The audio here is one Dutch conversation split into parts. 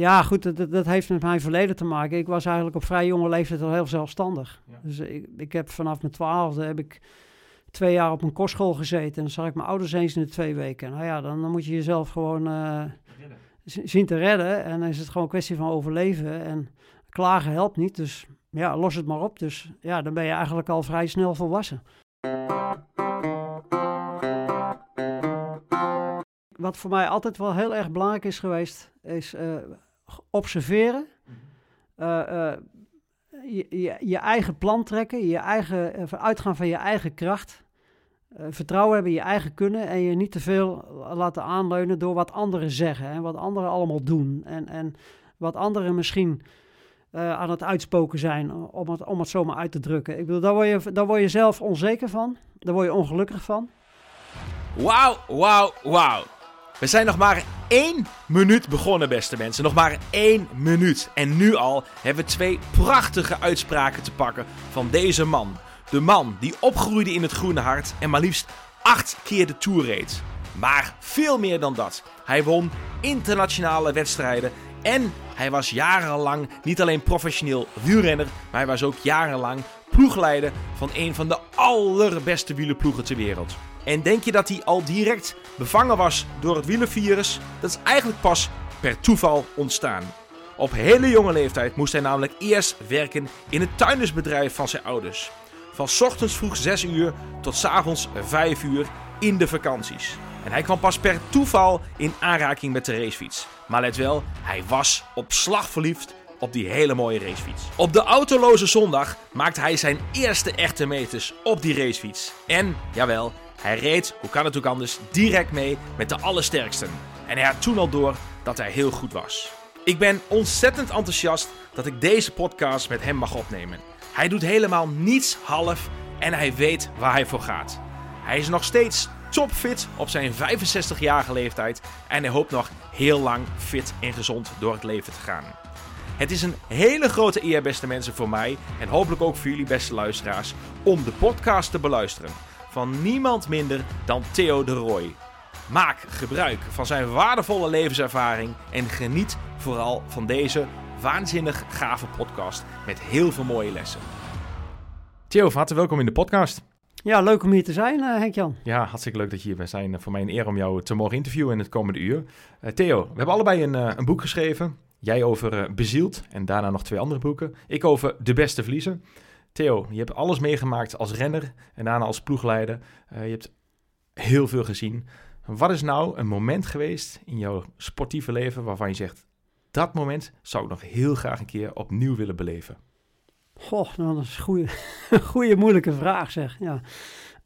Ja, goed, dat, dat heeft met mijn verleden te maken. Ik was eigenlijk op vrij jonge leeftijd al heel zelfstandig. Ja. Dus ik, ik heb vanaf mijn twaalfde heb ik twee jaar op een kostschool gezeten. En dan zag ik mijn ouders eens in de twee weken. Nou ja, dan, dan moet je jezelf gewoon eh, zien te redden. En dan is het gewoon een kwestie van overleven. En klagen helpt niet, dus ja, los het maar op. Dus ja, dan ben je eigenlijk al vrij snel volwassen. Wat voor mij altijd wel heel erg belangrijk is geweest, is eh, observeren. Eh, eh, je, je, je eigen plan trekken, je eigen, eh, uitgaan van je eigen kracht. eh, vertrouwen hebben in je eigen kunnen en je niet te veel laten aanleunen door wat anderen zeggen en wat anderen allemaal doen. En, en wat anderen misschien eh, aan het uitspoken zijn, om het, om het zomaar uit te drukken. Ik bedoel, daar word, je, daar word je zelf onzeker van, daar word je ongelukkig van. Wauw, wauw, wauw. We zijn nog maar één minuut begonnen, beste mensen. Nog maar één minuut. En nu al hebben we twee prachtige uitspraken te pakken van deze man. De man die opgroeide in het Groene Hart en maar liefst acht keer de Tour reed. Maar veel meer dan dat. Hij won internationale wedstrijden en hij was jarenlang niet alleen professioneel wielrenner, maar hij was ook jarenlang ploegleider van een van de allerbeste wielerploegen ter wereld. En denk je dat hij al direct bevangen was door het wielervirus? Dat is eigenlijk pas per toeval ontstaan. Op hele jonge leeftijd moest hij namelijk eerst werken in het tuindersbedrijf van zijn ouders. Van ochtends vroeg 6 uur tot avonds 5 uur in de vakanties. En hij kwam pas per toeval in aanraking met de racefiets. Maar let wel, hij was op slag verliefd op die hele mooie racefiets. Op de autoloze zondag maakte hij zijn eerste echte meters op die racefiets. En, jawel, hij reed, hoe kan het ook anders, direct mee met de allersterksten. En hij had toen al door dat hij heel goed was. Ik ben ontzettend enthousiast dat ik deze podcast met hem mag opnemen. Hij doet helemaal niets half en hij weet waar hij voor gaat. Hij is nog steeds topfit op zijn 65-jarige leeftijd en hij hoopt nog heel lang fit en gezond door het leven te gaan. Het is een hele grote eer, beste mensen, voor mij en hopelijk ook voor jullie, beste luisteraars, om de podcast te beluisteren. Van niemand minder dan Theo de Roy. Maak gebruik van zijn waardevolle levenservaring en geniet vooral van deze waanzinnig gave podcast met heel veel mooie lessen. Theo, van harte welkom in de podcast. Ja, leuk om hier te zijn, eh, Henk-Jan. Ja, hartstikke leuk dat je hier bent zijn. Voor mij een eer om jou te mogen interviewen in het komende uur. Eh, Theo, we hebben allebei een, eh, een boek geschreven. Jij over eh, Bezield en daarna nog twee andere boeken. Ik over De Beste Verliezen. Theo, je hebt alles meegemaakt als renner en daarna als ploegleider. Eh, je hebt heel veel gezien. Wat is nou een moment geweest in jouw sportieve leven waarvan je zegt... dat moment zou ik nog heel graag een keer opnieuw willen beleven? Goh, nou, dat is een goede, goede moeilijke vraag zeg. Ja.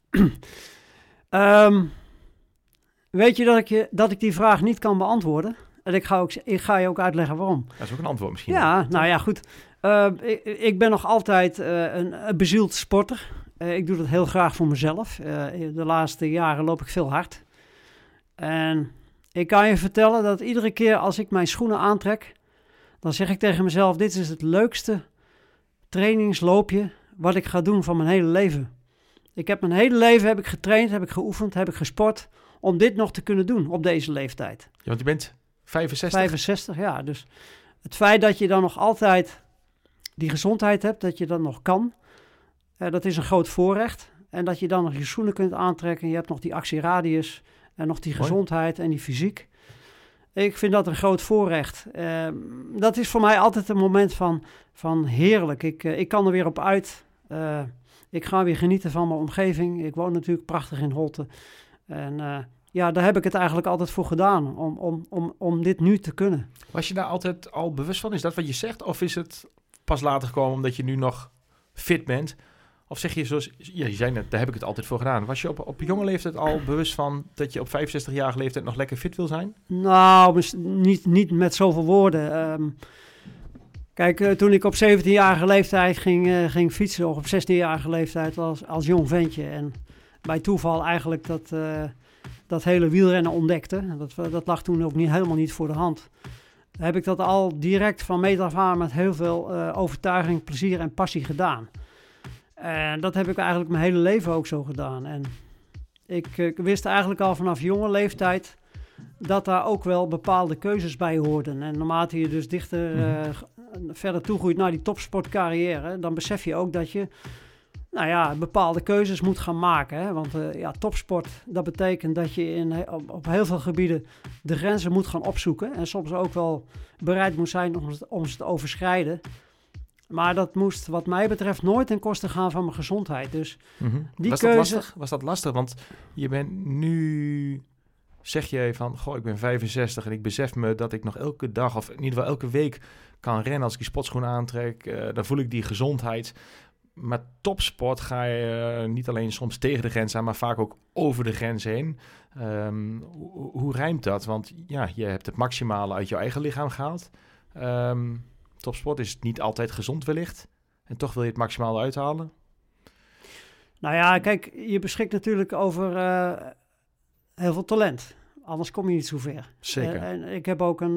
Ehm, weet je dat, ik je dat ik die vraag niet kan beantwoorden? En ik ga, ook, ik ga je ook uitleggen waarom. Dat is ook een antwoord misschien. Ja, nou ja, goed. Eh, ik, ik ben nog altijd eh, een, een bezield sporter. Eh, ik doe dat heel graag voor mezelf. Eh, de laatste jaren loop ik veel hard. En ik kan je vertellen dat iedere keer als ik mijn schoenen aantrek, dan zeg ik tegen mezelf: dit is het leukste trainingsloopje wat ik ga doen van mijn hele leven. Ik heb mijn hele leven heb ik getraind, heb ik geoefend, heb ik gesport om dit nog te kunnen doen op deze leeftijd. Ja, want je bent 65. 65, ja. Dus het feit dat je dan nog altijd die gezondheid hebt, dat je dat nog kan, eh, dat is een groot voorrecht. En dat je dan nog je schoenen kunt aantrekken. Je hebt nog die actieradius en nog die gezondheid en die fysiek. Ik vind dat een groot voorrecht. Eh, dat is voor mij altijd een moment van, van heerlijk. Ik, eh, ik kan er weer op uit. Eh, ik ga weer genieten van mijn omgeving. Ik woon natuurlijk prachtig in Holte. En ja, daar heb ik het eigenlijk altijd voor gedaan. Om, om, om, om dit nu te kunnen. Was je daar altijd al bewust van? Is dat wat je zegt? Of is het pas later gekomen omdat je nu nog fit bent? Of zeg je zoals, ja, je zei daar heb ik het altijd voor gedaan. Was je op, op jonge leeftijd al bewust van dat je op 65-jarige leeftijd nog lekker fit wil zijn? Nou, niet, niet met zoveel woorden. Ehm, kijk, eh, toen ik op 17-jarige leeftijd ging, eh, ging fietsen, of op 16-jarige leeftijd als, als jong ventje. En bij toeval eigenlijk dat, eh, dat hele wielrennen ontdekte. Dat, dat lag toen ook niet, helemaal niet voor de hand. Heb ik dat al direct van meet af aan met heel veel eh, overtuiging, plezier en passie gedaan. En dat heb ik eigenlijk mijn hele leven ook zo gedaan. En ik, ik wist eigenlijk al vanaf jonge leeftijd dat daar ook wel bepaalde keuzes bij hoorden. En naarmate je dus dichter g- verder toegroeit naar die topsportcarrière, dan besef je ook dat je nou ja, bepaalde keuzes moet gaan maken. Hè? Want eh, ja, topsport, dat betekent dat je in, op, op heel veel gebieden de grenzen moet gaan opzoeken. En soms ook wel bereid moet zijn om, het- om ze te overschrijden. Maar dat moest wat mij betreft nooit ten koste gaan van mijn gezondheid. Dus Mhm. Die was, keuze- dat lastig? was dat lastig? Want je bent nu... Zeg je van, goh, ik ben 65 en ik besef me dat ik nog elke dag... of in ieder geval elke week kan rennen als ik die sportschoenen aantrek. eh, dan voel ik die gezondheid. Maar topsport ga je eh, niet alleen soms tegen de grens aan... maar vaak ook over de grens heen. Ehm, hoe, hoe rijmt dat? Want ja, je hebt het maximale uit je eigen lichaam gehaald. Ehm, topsport is niet altijd gezond wellicht. En toch wil je het maximaal uithalen. Nou ja, kijk, je beschikt natuurlijk over eh, heel veel talent. Anders kom je niet zo ver. Zeker. Eh, en ik heb ook een,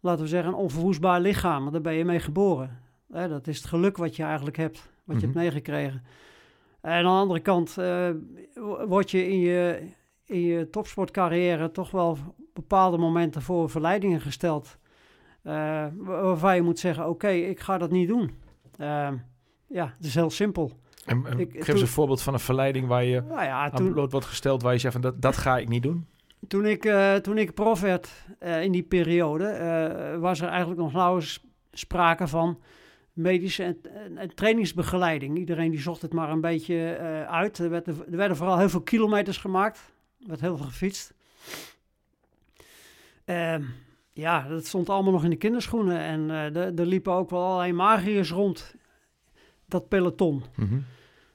laten we zeggen, een onverwoestbaar lichaam. Daar ben je mee geboren. Hè, dat is het geluk wat je eigenlijk hebt, wat je Mhm. hebt meegekregen. En aan de andere kant eh, wo- word je in je, in je topsportcarrière toch wel op bepaalde momenten voor verleidingen gesteld. wa- waarvan je moet zeggen, oké, ik ga dat niet doen. Eh, ja, het is heel simpel. En, en Ik- geef toen- eens een voorbeeld van een verleiding waar je Nou ja, aan toen, bloot wordt gesteld, waar je zegt van dat, dat ga ik niet doen. Toen ik, eh, toen ik prof werd in die periode, was er eigenlijk nog nauwelijks sprake van medische en, en- en trainingsbegeleiding. Iedereen die zocht het maar een beetje eh, uit. Er, werd, er werden vooral heel veel kilometers gemaakt. Er werd heel veel gefietst. Ehm, ja, dat stond allemaal nog in de kinderschoenen. En eh, er- liepen ook wel allerlei magiërs rond, dat peloton.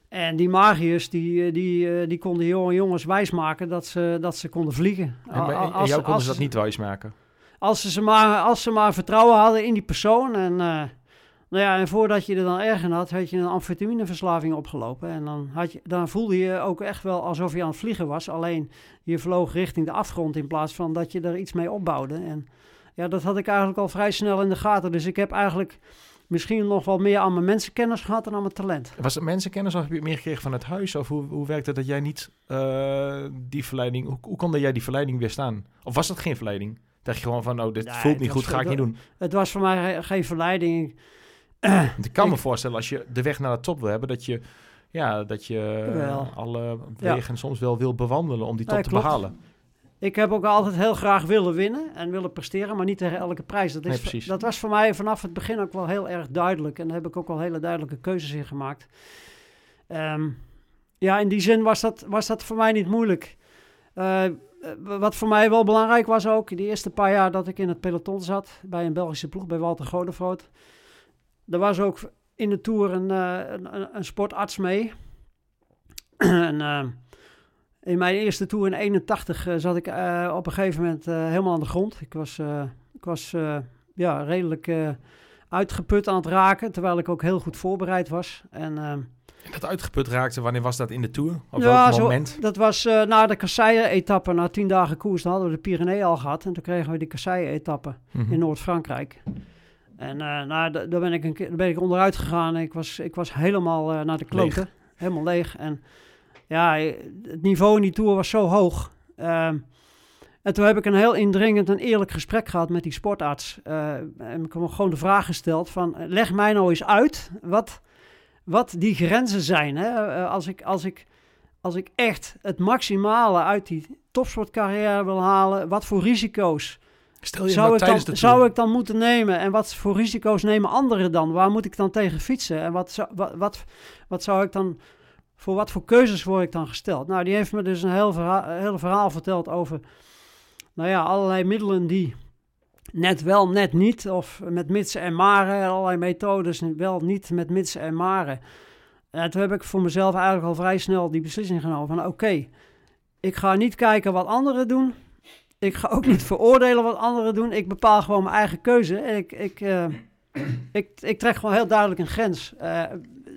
En die magiërs, die, eh, die, die konden jonge jongens wijsmaken dat ze, dat ze konden vliegen. En, bij- jou konden als- ze dat niet wijsmaken. Als ze, ze maar, als ze maar vertrouwen hadden in die persoon. En, nou ja, en voordat je er dan erg in had, had je een amfetamineverslaving opgelopen. En dan, had je, dan voelde je ook echt wel alsof je aan het vliegen was. Alleen je vloog richting de afgrond in plaats van dat je er iets mee opbouwde. En ja, dat had ik eigenlijk al vrij snel in de gaten. Dus ik heb eigenlijk misschien nog wel meer aan mijn mensenkennis gehad dan aan mijn talent. Was het mensenkennis of heb je het meer gekregen van het huis? Of hoe, hoe werkt het dat jij niet eh, die verleiding... Hoe, hoe kon jij die verleiding weerstaan? Of was dat geen verleiding? Dacht je gewoon van, oh, dit voelt niet goed, ga ik niet doen. Het was voor mij ge- geen verleiding. Want ik kan me voorstellen, als je de weg naar de top wil hebben, dat je, ja, dat je eh, Wel. alle Ja. wegen soms wel wil bewandelen om die top Ja, te klopt. behalen. Ik heb ook altijd heel graag willen winnen en willen presteren, maar niet tegen elke prijs. Dat, is, Nee, dat was voor mij vanaf het begin ook wel heel erg duidelijk. En daar heb ik ook wel hele duidelijke keuzes in gemaakt. Ehm, ja, in die zin was dat, was dat voor mij niet moeilijk. Eh, wat voor mij wel belangrijk was ook, die eerste paar jaar dat ik in het peloton zat, bij een Belgische ploeg, bij Walter Godefroot. Er was ook in de Tour een, eh, een, sportarts mee. en... ehm, in mijn eerste tour in 81 eh, zat ik eh, op een gegeven moment eh, helemaal aan de grond. Ik was, eh, ik was eh, ja, redelijk eh, uitgeput aan het raken, terwijl ik ook heel goed voorbereid was. En, eh, En dat uitgeput raakte, wanneer was dat in de Tour? Op ja, welk zo- moment? dat was eh, na de Kasseien-etappe, na tien dagen koers. Dan hadden we de Pyreneeën al gehad en toen kregen we die Kasseien-etappe Mhm. in Noord-Frankrijk. En eh, nou, da- daar ben ik, een keer, daar ben ik onderuit gegaan. Ik was, ik was helemaal eh, naar de kloten. Helemaal leeg. En ja, het niveau in die Tour was zo hoog. Ehm, en toen heb ik een heel indringend en eerlijk gesprek gehad met die sportarts. Eh, en ik heb hem gewoon de vraag gesteld van... leg mij nou eens uit wat, wat die grenzen zijn. Hè? Als, ik, als, ik, als ik echt het maximale uit die topsportcarrière wil halen... wat voor risico's Stel je zou ik, dan, de zou ik dan moeten nemen? En wat voor risico's nemen anderen dan? Waar moet ik dan tegen fietsen? En wat zou, wat, wat, wat zou ik dan... Voor wat voor keuzes word ik dan gesteld? Nou, die heeft me dus een heel verhaal, hele verhaal verteld over... Nou ja, allerlei middelen die net wel, net niet... of met mitsen en maren, allerlei methodes wel niet met mitsen en maren. En toen heb ik voor mezelf eigenlijk al vrij snel die beslissing genomen van... oké, ik ga niet kijken wat anderen doen... Ik ga ook niet veroordelen wat anderen doen. Ik bepaal gewoon mijn eigen keuze. En ik, ik, eh, ik, ik trek gewoon heel duidelijk een grens. Eh,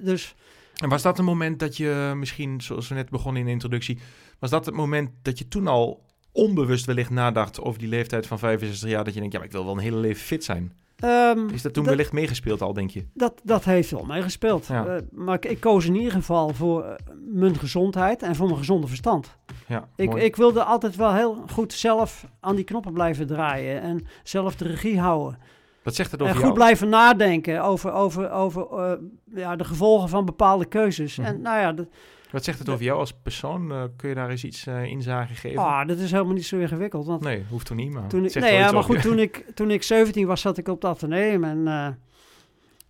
dus En was dat een moment dat je misschien, zoals we net begonnen in de introductie, was dat het moment dat je toen al onbewust wellicht nadacht over die leeftijd van 65 jaar, dat je denkt, ja, ik wil wel een hele leven fit zijn? Ehm, Is dat toen dat, wellicht meegespeeld al, denk je? dat, dat heeft wel meegespeeld. Ja. Eh, maar ik, ik koos in ieder geval voor eh, mijn gezondheid en voor mijn gezonde verstand. Ja, Ik, mooi. ik wilde altijd wel heel goed zelf aan die knoppen blijven draaien en zelf de regie houden. Wat zegt het En over goed jou? blijven nadenken over, over, over eh, ja, de gevolgen van bepaalde keuzes. Mhm. En nou ja, dat, Wat zegt het over jou als persoon? Eh, kun je daar eens iets eh inzage geven? ah, dat is helemaal niet zo ingewikkeld. Want Nee, hoeft toch niet, maar Toen ik, nee, ja, maar goed, je. toen ik, toen ik 17 was, zat ik op het ateneum. En, eh,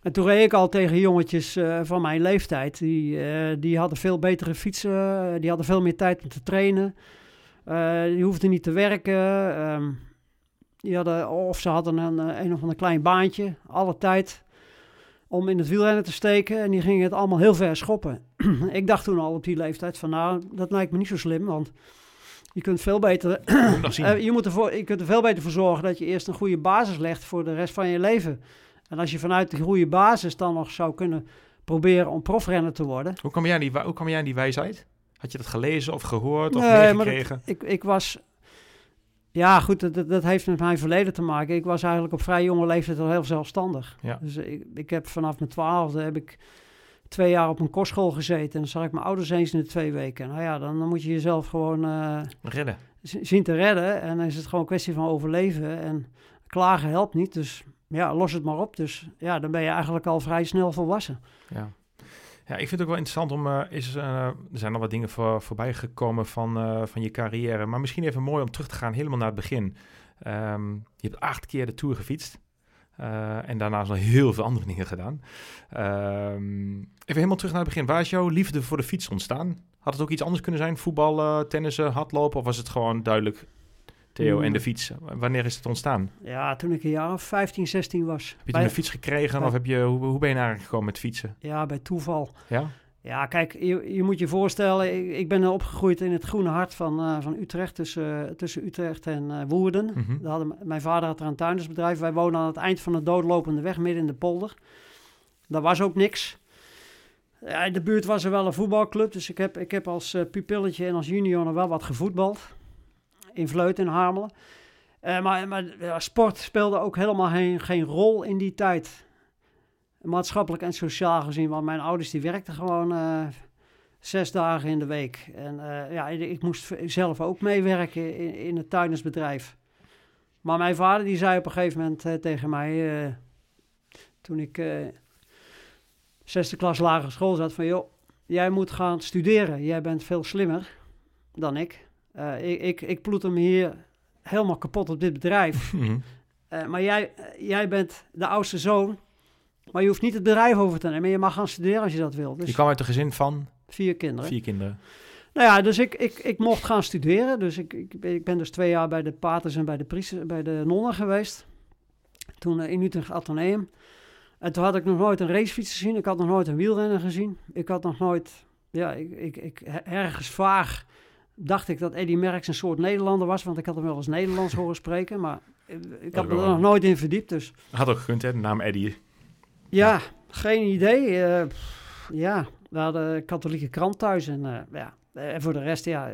en toen reed ik al tegen jongetjes van mijn leeftijd. Die, die hadden veel betere fietsen. die hadden veel meer tijd om te trainen. die hoefden niet te werken. ehm, die hadden, of ze hadden een, een of ander klein baantje. Alle tijd om in het wielrennen te steken. En die gingen het allemaal heel ver schoppen. ik dacht toen al op die leeftijd van nou, dat lijkt me niet zo slim. Want je kunt veel beter eh, je, moet ervoor, je kunt er veel beter voor zorgen dat je eerst een goede basis legt voor de rest van je leven. En als je vanuit die goede basis dan nog zou kunnen proberen om profrenner te worden. hoe, kwam jij aan die, hoe kwam jij aan die wijsheid? Had je dat gelezen of gehoord of Nee? Ik, ik was. Ja, goed, dat, dat- heeft met mijn verleden te maken. Ik was eigenlijk op vrij jonge leeftijd al heel zelfstandig. Ja. Dus ik, ik heb vanaf mijn twaalfde heb ik twee jaar op een kostschool gezeten. En dan zag ik mijn ouders eens in de twee weken. Nou ja, dan, dan moet je jezelf gewoon eh, Redden. zien te redden. En dan is het gewoon een kwestie van overleven. En klagen helpt niet. Dus ja, los het maar op. Dus ja, dan ben je eigenlijk al vrij snel volwassen. Ja. Ja, ik vind het ook wel interessant om. eh, is, eh, er zijn al wat dingen voor, voorbij gekomen van, eh, van je carrière. Maar misschien even mooi om terug te gaan helemaal naar het begin. Ehm, je hebt acht keer de tour gefietst. en daarnaast nog heel veel andere dingen gedaan. Ehm, even helemaal terug naar het begin. Waar is jouw liefde voor de fiets ontstaan? Had het ook iets anders kunnen zijn? Voetballen, tennissen, hardlopen? Of was het gewoon duidelijk Theo en Hmm. de fiets? Wanneer is het ontstaan? Ja, toen ik een jaar of 15, 16 was. Heb je Bij- een fiets gekregen? bij- Of heb je, hoe, hoe ben je naar gekomen met fietsen? Ja, bij toeval. Ja? Ja, kijk, je, je moet je voorstellen, ik, ik ben opgegroeid in het groene hart van, eh, van Utrecht, tussen, tussen Utrecht en eh, Woerden. Daar hadden, mijn vader had er een tuindersbedrijf. Wij woonden aan het eind van de doodlopende weg, midden in de polder. Daar was ook niks. Ja, in de buurt was er wel een voetbalclub, dus ik heb, ik heb als eh, pupilletje en als junior nog wel wat gevoetbald. In Vleuten en Harmelen. Eh, maar maar sport speelde ook helemaal geen, geen rol in die tijd. Maatschappelijk en sociaal gezien, want mijn ouders die werkten gewoon eh, zes dagen in de week. En eh, ja, ik moest zelf ook meewerken in, in het tuindersbedrijf. Maar mijn vader die zei op een gegeven moment tegen mij, toen ik zesde klas lagere school zat, van joh, jij moet gaan studeren. Jij bent veel slimmer dan ik. Eh, ik, ik, ik ploeter me hier helemaal kapot op dit bedrijf. Mhm. Eh, maar jij, eh, jij bent de oudste zoon, maar je hoeft niet het bedrijf over te nemen. Je mag gaan studeren als je dat wil. Dus Je kwam uit een gezin van vier kinderen. vier kinderen. Nou ja, dus ik, ik, ik mocht gaan studeren. Dus ik, ik, ben- ik ben dus twee jaar bij de paters en bij de, priesters, bij de nonnen geweest. Toen in Utrecht Atheneum. En toen had ik nog nooit een racefiets gezien. Ik had nog nooit een wielrenner gezien. Ik had nog nooit... Ja, ik, ik, ik, ergens vaag dacht ik dat Eddy Merckx een soort Nederlander was. Want ik had hem wel eens Nederlands horen spreken. Maar eh, ik had me er nog nooit in verdiept. Dus Had ook gekund, hè? De naam Eddie. ja, geen idee. Eh, ja, we hadden een katholieke krant thuis. En eh, ja, en voor de rest, ja,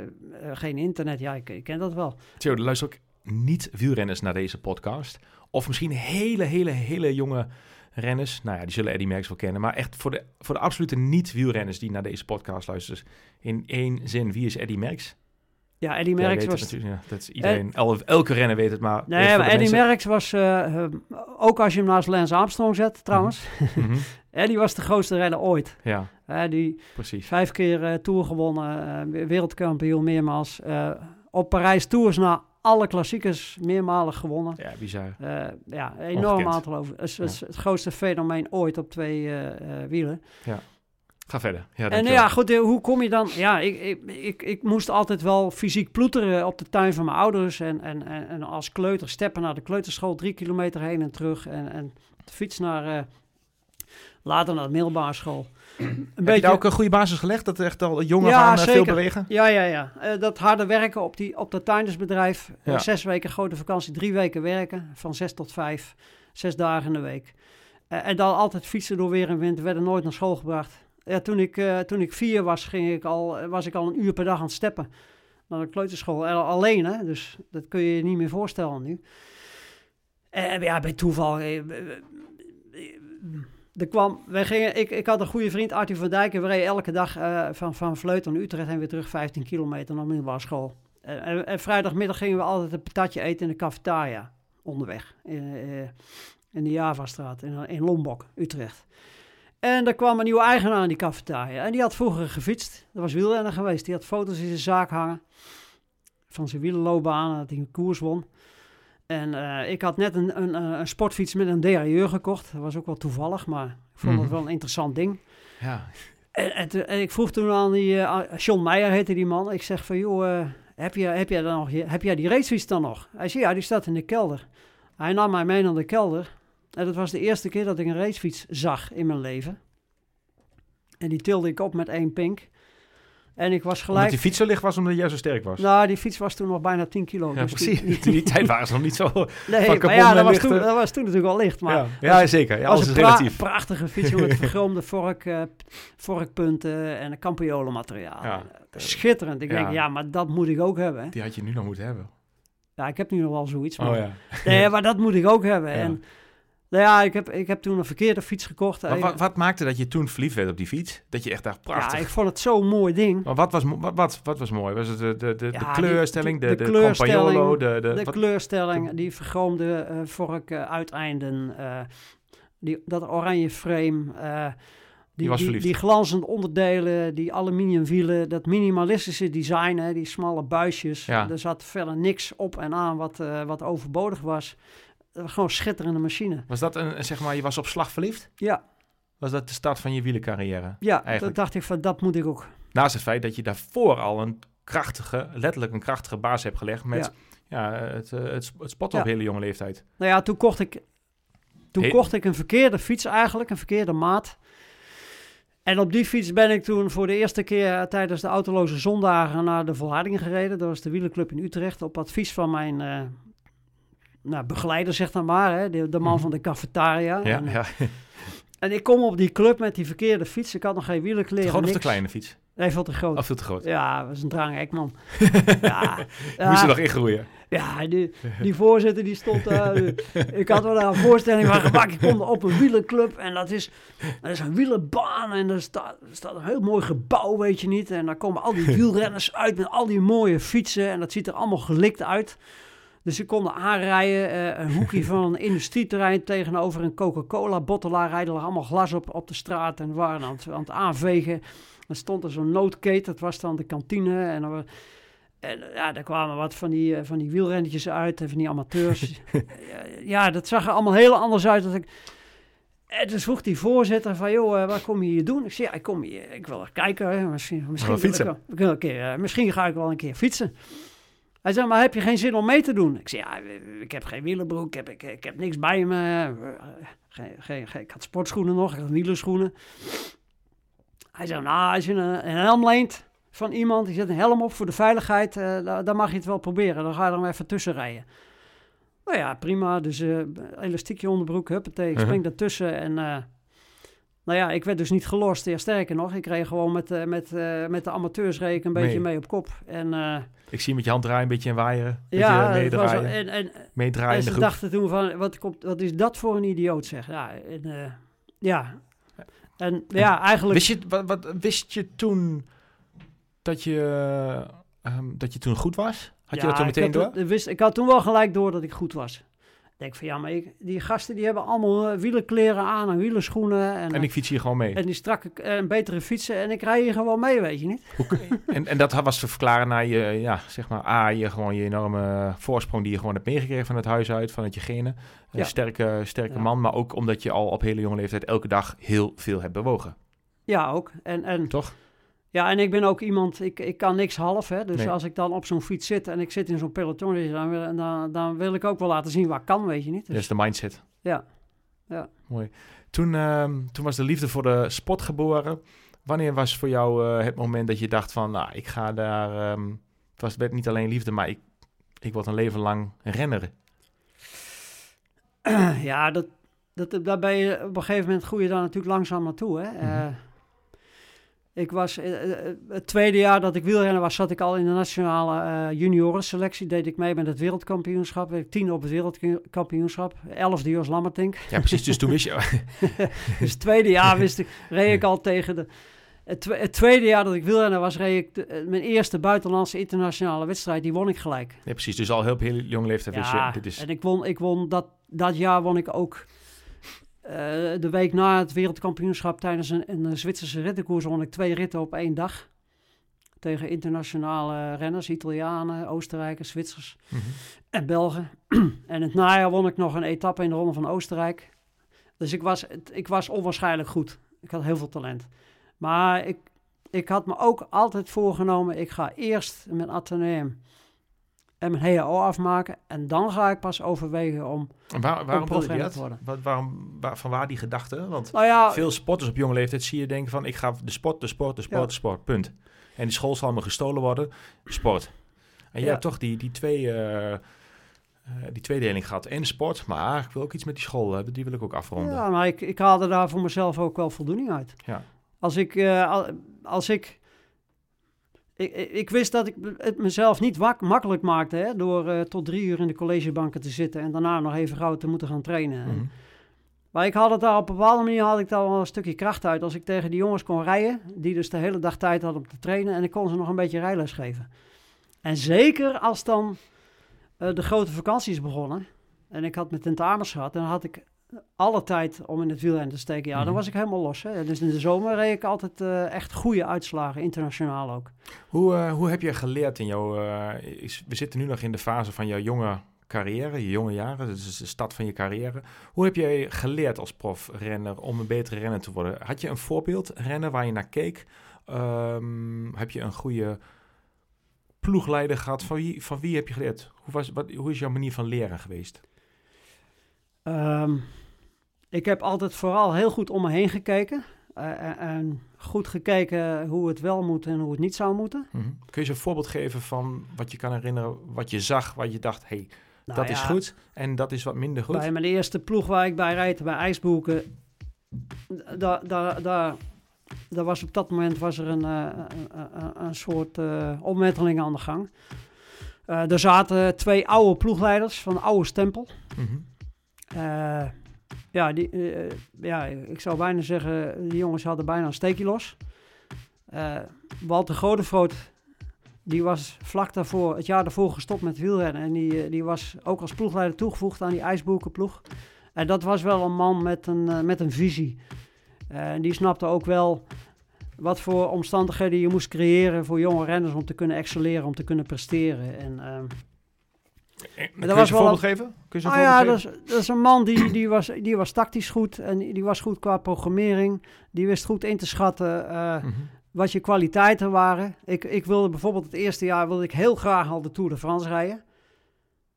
geen internet. Ja, ik, ik ken dat wel. Theo, er luisteren ook niet wielrenners naar deze podcast. Of misschien hele, hele, hele jonge renners. Nou ja, die zullen Eddie Merckx wel kennen. Maar echt voor de, voor de absolute niet-wielrenners die naar deze podcast luisteren. In één zin, wie is Eddie Merckx? Ja, Eddy Jij Merckx was... natuurlijk, ja, dat is iedereen, el- elke renner weet het, maar... Nee, maar Eddy Merckx was, eh, eh, ook als je hem naast Lance Armstrong zet trouwens, Mhm. Eddy was de grootste renner ooit. Ja, die precies. vijf keer eh, Tour gewonnen, eh, wereldkampioen meermaals. eh, op Parijs Tours na alle klassiekers meermalig gewonnen. Ja, bizar. Eh, ja, een enorm Ongekend. aantal over. Het is, het is het grootste fenomeen ooit op twee eh, eh, wielen. Ga verder. Ja, En ja, goed, hoe kom je dan? Ja, ik, ik, ik, ik moest altijd wel fysiek ploeteren op de tuin van mijn ouders. En, en, en, en als kleuter steppen naar de kleuterschool, drie kilometer heen en terug. En, en de fiets naar, later naar de middelbare school. Een Heb je daar ook een goede basis gelegd? Dat er echt al jongen Ja, gaan eh, veel bewegen? Ja, ja, ja. Eh, dat harde werken op, die, op dat tuindersbedrijf. Eh, Ja. zes weken grote vakantie, drie weken werken. Van zes tot vijf. Zes dagen in de week. Eh, en dan altijd fietsen door weer en wind. We werden nooit naar school gebracht. Ja, toen, ik, eh, toen ik vier was, ging ik al, was ik al een uur per dag aan het steppen. Naar de kleuterschool. En alleen, hè. Dus dat kun je je niet meer voorstellen nu. En ja, bij toeval. eh, eh, eh, Er kwam, wij gingen, ik, ik had een goede vriend, Arthur van Dijk. En we reden elke dag eh, van, van Vleuten naar Utrecht en weer terug 15 kilometer naar middelbare school. En, en, vrijdagmiddag gingen we altijd een patatje eten in de cafetaria onderweg. In, eh, in de Javastraat, in, in Lombok, Utrecht. En er kwam een nieuwe eigenaar in die cafetaria. En die had vroeger gefietst. Dat was wielrenner geweest. Die had foto's in zijn zaak hangen. Van zijn wielerloopbaan, dat hij een koers won. En eh, ik had net een, een, eh, een sportfiets met een derailleur gekocht. Dat was ook wel toevallig, maar ik vond Mhm. het wel een interessant ding. Ja. En, en ik vroeg toen aan die, eh, John Meijer heette die man. Ik zeg van, joh, eh, heb, je, heb, jij dan nog, heb jij die racefiets dan nog? Hij zei, ja, die staat in de kelder. Hij nam mij mee naar de kelder. En dat was de eerste keer dat ik een racefiets zag in mijn leven. En die tilde ik op met één pink. En ik was Omdat gelijk... die fiets zo licht was, omdat hij juist zo sterk was. Nou, die fiets was toen nog bijna 10 kilo. ja, dus die- precies. In die tijd waren ze nog niet zo... Nee, maar ja, dat was, toen, dat was toen natuurlijk al licht. Maar ja. ja, zeker. Ja, was alles een is pra- relatief. prachtige fiets met vergroomde vork, eh, vorkpunten en een campiolen materiaal. Ja. Schitterend. Ik denk, ja, maar dat moet ik ook hebben. Die had je nu nog moeten hebben. Ja, ik heb nu nog wel zoiets. Maar, Oh ja. nee, maar dat moet ik ook hebben. En nou ja, ik heb, ik heb toen een verkeerde fiets gekocht. Maar wat, wat maakte dat je toen verliefd werd op die fiets? Dat je echt dacht, prachtig. ja, ik vond het zo'n mooi ding. Maar wat was, wat, wat, wat was mooi? Was het de, de, de, Ja, de kleurstelling, de, de de, kleurstelling, de, de, wat- kleurstelling, die vergroomde eh vork eh, uiteinden, eh, die, dat oranje frame, die, die, die glanzende onderdelen, die aluminiumwielen, dat minimalistische design, hè, die smalle buisjes. Ja. Er zat verder niks op en aan wat, wat overbodig was. Was gewoon een schitterende machine. Was dat een, zeg maar, je was op slag verliefd? Ja, Was dat de start van je wielencarrière? ja Eigenlijk. dat dacht ik van, dat moet ik ook. Naast het feit dat je daarvoor al een krachtige, letterlijk een krachtige baas hebt gelegd met ja. het, eh, het, het spotten op Ja. hele jonge leeftijd. Nou ja, toen kocht ik, toen kocht ik een verkeerde fiets eigenlijk, een verkeerde maat. En op die fiets ben ik toen voor de eerste keer tijdens de autoloze zondagen naar de Volharding gereden. Dat was de wielerclub in Utrecht. Op advies van mijn eh, nou, begeleider, zeg dan maar, hè, de, de man Mhm. van de cafetaria. Ja, en, eh, ja. en ik kom op die club met die verkeerde fiets. Ik had nog geen wielerkleren. Groot of te kleine fiets? Nee, veel te groot. Of veel te groot? Ja, dat was een drang, man. ja, Moest je nog ingroeien? ja, die, die voorzitter die stond daar. ik had wel daar een voorstelling van gemaakt. Ik kom op een wielerclub en dat is, dat is een wielerbaan. En er staat, er staat een heel mooi gebouw, weet je niet. En daar komen al die wielrenners uit met al die mooie fietsen. En dat ziet er allemaal gelikt uit. Dus ze konden aanrijden. eh, een hoekje van een industrieterrein tegenover een Coca-Cola-bottelaar. Rijden er allemaal glas op, op de straat en waren aan het, aan het aanvegen. Dan stond er zo'n noodkate, dat was dan de kantine. En dan, en ja, daar kwamen wat van die, eh, van die wielrennetjes uit en van die amateurs. ja, dat zag er allemaal heel anders uit. Dat ik... En toen vroeg die voorzitter van, joh, eh, wat kom je hier doen? Ik zei, ja, ik kom hier, ik wil er kijken. hè. Misschien, misschien, ik ik misschien ga ik wel een keer fietsen. Hij zei, maar heb je geen zin om mee te doen? Ik zei, ja, ik heb geen wielenbroek, ik heb, ik, ik heb niks bij me. Geen, geen, geen, ik had sportschoenen nog, ik had wielerschoenen. Hij zei, nou, als je een, een helm leent van iemand, die zet een helm op voor de veiligheid, eh, dan, mag je het wel proberen. Dan ga je er maar even tussen rijden. Nou ja, prima. Dus eh elastiekje onderbroek, huppatee, ik Uh-huh. spring daartussen. En eh, nou ja, ik werd dus niet gelost. Ja, sterker nog, ik reed gewoon met, met, met de amateurs reed ik een beetje Mee. mee op kop. En Ik zie met je hand draaien, een beetje. Een beetje ja, was, meedraaien. en, en, meedraaien en ze groep. dachten toen van, wat, komt, wat is dat voor een idioot zeg. Ja, en, eh, ja. En ja, eigenlijk... Wist je, wat, wat, wist je toen dat je, ehm, dat je toen goed was? Had je dat toen meteen door? wist, ik had toen wel gelijk door dat ik goed was. Ik denk van ja, maar ik- die gasten die hebben allemaal eh, wielerkleren aan en wielerschoenen. En, En ik fiets hier gewoon mee. en die strakke eh, en betere fietsen. En ik rij hier gewoon mee, weet je niet. En, en dat was te verklaren naar je, ja, zeg maar, A, je, gewoon je enorme voorsprong die je gewoon hebt meegekregen van het huis uit, vanuit je genen. Een Ja. sterke, sterke Ja. man, maar ook omdat je al op hele jonge leeftijd elke dag heel veel hebt bewogen. Ja, ook. En, en, Toch? Ja, en ik ben ook iemand, ik, ik kan niks half. Hè. Dus Nee. als ik dan op zo'n fiets zit en ik zit in zo'n peloton, dan wil, dan, dan wil ik ook wel laten zien ik kan, weet je niet. Dat Dus, is de mindset. ja. Ja. Mooi. Toen, ehm, toen was de liefde voor de sport geboren. Wanneer was voor jou eh, het moment dat je dacht van, nou, ik ga daar... ehm, het was, werd niet alleen liefde, maar ik, ik word een leven lang renner. ja, dat, dat, daar ben je op een gegeven moment groei je daar natuurlijk langzaam naartoe. Hè? Mhm. Eh, Ik was, eh, eh, het tweede jaar dat ik wielrennen was, zat ik al in de nationale eh juniorenselectie. Deed ik mee met het wereldkampioenschap. Werd ik tien op het wereldkampioenschap. Elfde Jos Lammertink. Ja, precies. Dus toen wist je... Dus het tweede jaar wist ik, reed ik al tegen de... Het, twe- het tweede jaar dat ik wielrennen was, reed ik de- eh, mijn eerste buitenlandse internationale wedstrijd. Die won ik gelijk. Nee, precies. Dus al heel heel jonge leeftijd wist Ja, je... Dit is... en ik won, ik won dat, dat jaar won ik ook eh, de week na het wereldkampioenschap tijdens een, een Zwitserse rittenkoers won ik twee ritten op één dag. Tegen internationale renners, Italianen, Oostenrijkers, Zwitsers Mhm. en Belgen. en het najaar won ik nog een etappe in de Ronde van Oostenrijk. Dus ik was, ik was onwaarschijnlijk goed. Ik had heel veel talent. Maar ik, ik had me ook altijd voorgenomen, ik ga eerst mijn ateneum en mijn HAO afmaken. En dan ga ik pas overwegen om... En waar, waarom wilde je dat? te worden. Wat, waarom, waar, van waar die gedachte? Want Nou ja, veel sporters op jonge leeftijd zie je denken van... ik ga de sport, de sport, de sport, Ja. de sport, punt. En die school zal me gestolen worden, sport. En jij hebt toch die, die, twee, eh, eh, die tweedeling gehad. En sport, maar ik wil ook iets met die school hebben. Die wil ik ook afronden. Ja, maar ik, ik haalde daar voor mezelf ook wel voldoening uit. Ja. Als ik, eh, al- als ik, ik, ik, wist dat ik het mezelf niet wak- makkelijk maakte hè, door eh, tot drie uur in de collegebanken te zitten en daarna nog even gauw te moeten gaan trainen. Mhm. Maar ik had het daar op een bepaalde manier had ik daar wel een stukje kracht uit. Als ik tegen die jongens kon rijden, die dus de hele dag tijd hadden om te trainen en ik kon ze nog een beetje rijles geven. En zeker als dan eh, de grote vakanties begonnen en ik had mijn tentamens gehad, dan had ik alle tijd om in het wielrennen te steken. Ja, Mhm. dan was ik helemaal los. Hè. Dus in de zomer reed ik altijd eh, echt goede uitslagen, internationaal ook. Hoe, eh, hoe heb je geleerd in jouw... eh, is- we zitten nu nog in de fase van jouw jonge carrière, je jonge jaren. Is de start van je carrière. Hoe heb jij geleerd als profrenner om een betere renner te worden? Had je een voorbeeld renner waar je naar keek? Ehm, heb je een goede ploegleider gehad? Van wie, van wie heb je geleerd? Hoe, was, wat, hoe is jouw manier van leren geweest? Ehm, ik heb altijd vooral heel goed om me heen gekeken. eh, en- en goed gekeken hoe het wel moet en hoe het niet zou moeten. Mhm. Kun je eens een voorbeeld geven van wat je kan herinneren, wat je zag, wat je dacht, hey, Nou dat is goed en dat is wat minder goed? Bij mijn eerste ploeg waar ik bij reed, bij IJsboeken, daar, daar, daar, daar was op dat moment was er een, eh, een, een, een soort eh omwenteling aan de gang. Eh, er zaten twee oude ploegleiders van de oude stempel. Mhm. Eh, ja, die, eh, ja, ik zou bijna zeggen, die jongens hadden bijna een steekje los. Eh, Walter Godefroot, die was vlak daarvoor, het jaar daarvoor gestopt met wielrennen. En die, die was ook als ploegleider toegevoegd aan die ijsboekenploeg. En dat was wel een man met een, met een visie. Die snapte ook wel wat voor omstandigheden je moest creëren voor jonge renners om te kunnen excelleren, om te kunnen presteren. En, ehm, En, kun dat je was een voorbeeld geven? Kun je Ah ja, dat is, dat is een man die, die, was, die was tactisch goed en die was goed qua programmering. Die wist goed in te schatten eh? Mhm. wat je kwaliteiten waren. Ik, ik wilde bijvoorbeeld het eerste jaar wilde ik heel graag al de Tour de France rijden.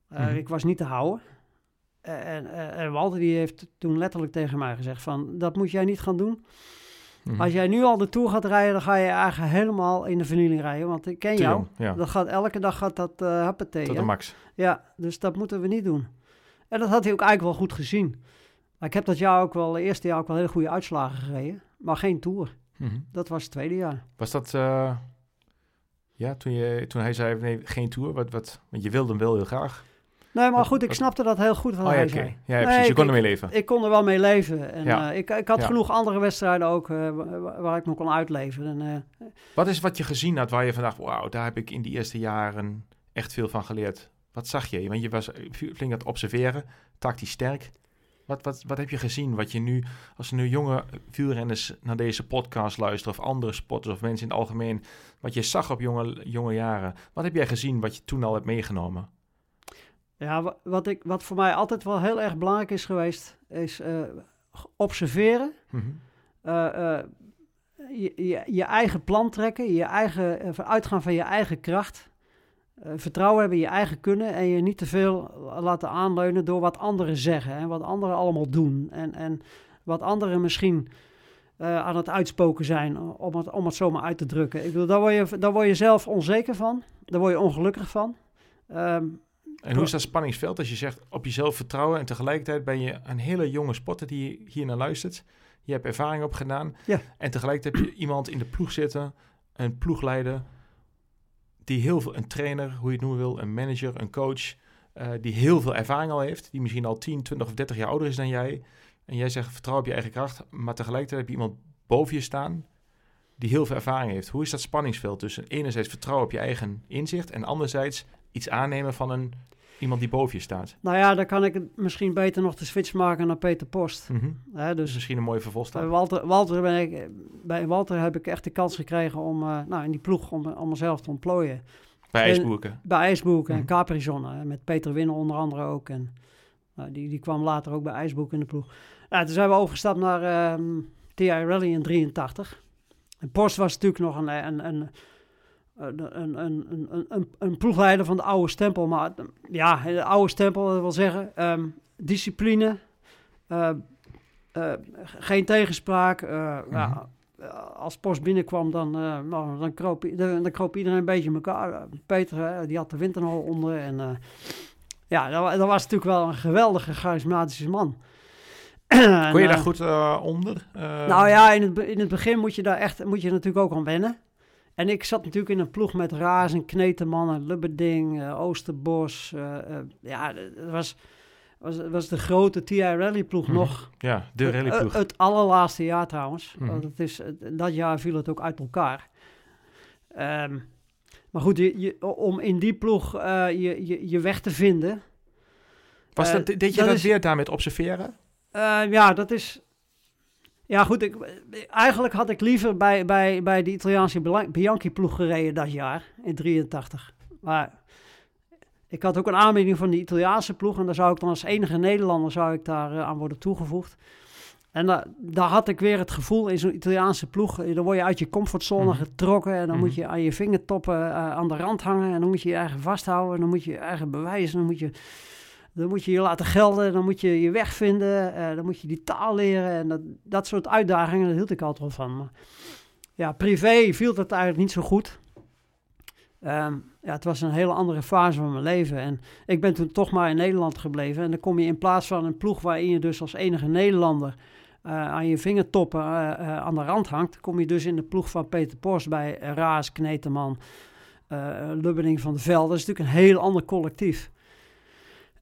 Eh, Mhm. Ik was niet te houden. Eh, En, en, en Walter die heeft toen letterlijk tegen mij gezegd van, dat moet jij niet gaan doen. Mhm. Als jij nu al de Tour gaat rijden, dan ga je eigenlijk helemaal in de vernieling rijden. Want ik ken Te jou. ja. Dat gaat, elke dag gaat dat uh. Tot de max. Ja, dus dat moeten we niet doen. En dat had hij ook eigenlijk wel goed gezien. Maar ik heb dat jaar ook wel, eerste jaar ook wel hele goede uitslagen gereden. Maar geen Tour. Mhm. Dat was het tweede jaar. Was dat, eh, ja, toen, je, toen hij zei, nee, geen tour, wat, wat, want je wilde hem wel heel graag. Nee, maar goed, ik snapte dat heel goed wat Oh ja, zei. Ja, precies, je ik- kon ermee leven. Ik kon er wel mee leven. En Ja. eh, ik, ik had Ja. genoeg andere wedstrijden ook eh, wa- wa- waar ik me kon uitleven. En, eh, Wat is wat je gezien had waar je van dacht, wauw, daar heb ik in die eerste jaren echt veel van geleerd. Wat zag je? Want je was flink aan het observeren, tactisch sterk. Wat, wat, wat heb je gezien? Wat je nu, als er nu jonge wielrenners naar deze podcast luisteren, of andere sporters of mensen in het algemeen, wat je zag op jonge, jonge jaren. Wat heb jij gezien wat je toen al hebt meegenomen? Ja, wa- wat, ik, wat voor mij altijd wel heel erg belangrijk is geweest, is eh, observeren. Mhm. eh, eh, je, je, je eigen plan trekken, je eigen, uitgaan van je eigen kracht. vertrouwen hebben in je eigen kunnen en je niet te veel laten aanleunen door wat anderen zeggen en wat anderen allemaal doen. En, en wat anderen misschien aan het uitspoken zijn, om het, om het zomaar uit te drukken. Ik bedoel, daar word, je, daar word je zelf onzeker van, daar word je ongelukkig van. Ehm, En hoe is dat spanningsveld als je zegt op jezelf vertrouwen en tegelijkertijd ben je een hele jonge sporter die hier naar luistert, Je hebt ervaring opgedaan. Ja. En tegelijk heb je iemand in de ploeg zitten, een ploegleider, die heel veel, een trainer, hoe je het noemen wil, een manager, een coach, eh, die heel veel ervaring al heeft, die misschien al 10, 20 of 30 jaar ouder is dan jij. En jij zegt vertrouw op je eigen kracht, maar tegelijkertijd heb je iemand boven je staan die heel veel ervaring heeft. Hoe is dat spanningsveld tussen enerzijds vertrouwen op je eigen inzicht en anderzijds iets aannemen van een, iemand die boven je staat? Nou ja, dan kan ik misschien beter nog de switch maken naar Peter Post. Mhm. Hè, Dus dus misschien een mooie bij vervolgstap. Walter, Walter ben ik, bij Walter heb ik echt de kans gekregen om eh, nou, in die ploeg om, om mezelf te ontplooien. Bij en- IJsboerken. Bij IJsboek en Mhm. Capri-Zon, met Peter Winnen onder andere ook. En, nou, die, die kwam later ook bij IJsboek in de ploeg. Nou, toen zijn we overgestapt naar ehm TI Rally in 83. En Post was natuurlijk nog een, een, een, een, een, een, een, een, ploegleider van de oude stempel. Maar eh, ja, de oude stempel dat wil zeggen ehm, discipline, eh, eh, geen tegenspraak. ja, eh, als Post binnenkwam, dan, eh, nou, dan, kroop, dan, kroop iedereen een beetje in elkaar. Peter, die had de winter al onder. En ja, dat, dat was natuurlijk wel een geweldige, charismatische man. Kon je daar goed onder? Nou ja, in het, in het begin moet je daar echt moet je natuurlijk ook aan wennen. En ik zat natuurlijk in een ploeg met Razen, Kneteman, Lubberding, eh, Oosterbos. eh, eh, ja, het was, was, was de grote TI Rally ploeg Mhm. nog. Ja, de rallyploeg. eh, het allerlaatste jaar trouwens. Mhm. Want het is, dat jaar viel het ook uit elkaar. Ehm, maar goed, je, je- om in die ploeg je, je, je weg te vinden. Was dat, deed je dat dat is- weer daar met observeren? Ja, dat is. Ja, goed. Ik, eigenlijk had ik liever bij, bij, bij de Italiaanse Bianchi-ploeg gereden dat jaar, in 83. Maar ik had ook een aanbieding van de Italiaanse ploeg. En daar zou ik dan als enige Nederlander zou ik daar, eh, aan worden toegevoegd. En da- daar had ik weer het gevoel in zo'n Italiaanse ploeg. eh, Dan word je uit je comfortzone Mhm. getrokken. En dan moet Mhm. je aan je vingertoppen eh, aan de rand hangen. En dan moet je je eigen vasthouden. En dan moet je je eigen bewijzen. Dan moet je dan moet je je laten gelden, dan moet je je weg vinden, eh, dan moet je die taal leren. En dat, dat soort uitdagingen, daar hield ik altijd wel van. Maar ja, privé viel dat eigenlijk niet zo goed. Ehm, ja, het was een hele andere fase van mijn leven. En ik ben toen toch maar in Nederland gebleven. En dan kom je in plaats van een ploeg waarin je dus als enige Nederlander eh, aan je vingertoppen eh, eh, aan de rand hangt, kom je dus in de ploeg van Peter Post bij Raas, Kneteman, Lubbening van de Velde. Dat is natuurlijk een heel ander collectief.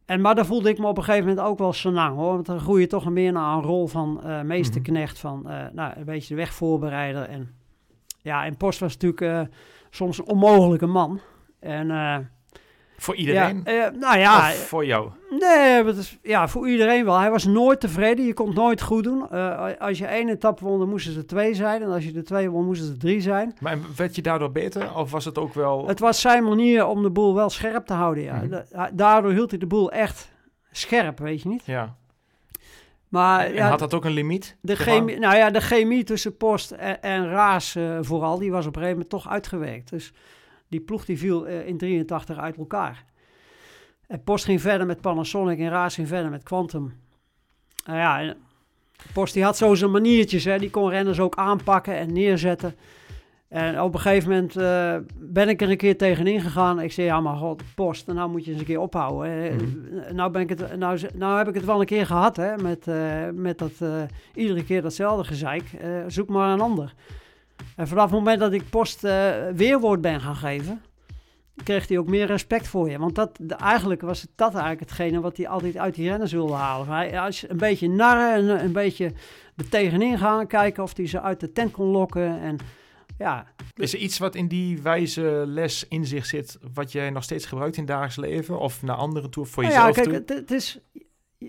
En, maar daar voelde ik me op een gegeven moment ook wel senang hoor. Want dan groei je toch meer naar een rol van eh meesterknecht, van eh, nou, een beetje de wegvoorbereider. En ja, en Post was natuurlijk eh, soms een onmogelijke man. En Voor iedereen? Ja, eh, nou ja, of voor jou? nee, is, ja, voor iedereen wel. Hij was nooit tevreden. Je kon het nooit goed doen. Eh, als je één etappe won, dan moesten er twee zijn. En als je de twee won, moesten er drie zijn. Maar werd je daardoor beter? Of was het ook wel... Het was zijn manier om de boel wel scherp te houden. Ja. Mhm. Da- Daardoor hield hij de boel echt scherp, weet je niet. Ja. Maar en ja, had dat ook een limiet? de, chemie, nou ja, de chemie tussen Post en, en Raas eh, vooral, die was op een gegeven moment toch uitgewerkt. Dus die ploeg die viel eh, in 83 uit elkaar. En Post ging verder met Panasonic en Raas ging verder met Quantum. Nou ja, Post die had zo zijn maniertjes, hè. die kon renners ook aanpakken en neerzetten. En op een gegeven moment eh, ben ik er een keer tegenin gegaan. Ik zei, ja maar god, Post, nou moet je eens een keer ophouden. hè. Mhm. nou, ben ik het, nou, nou heb ik het wel een keer gehad, hè, met, eh, met dat, iedere keer datzelfde gezeik. Zoek maar een ander. En vanaf het moment dat ik Post eh, weerwoord ben gaan geven, kreeg hij ook meer respect voor je. Want dat, de- eigenlijk was het dat eigenlijk hetgene wat hij altijd uit die renners wilde halen. Hij, als je een beetje narren en een beetje er tegenin gaan, kijken of hij ze uit de tent kon lokken. En ja, Is er iets wat in die wijze les in zich zit... wat jij nog steeds gebruikt in het dagelijks leven? Of naar anderen toe? Of voor nou ja, jezelf kijk, toe? het, het is,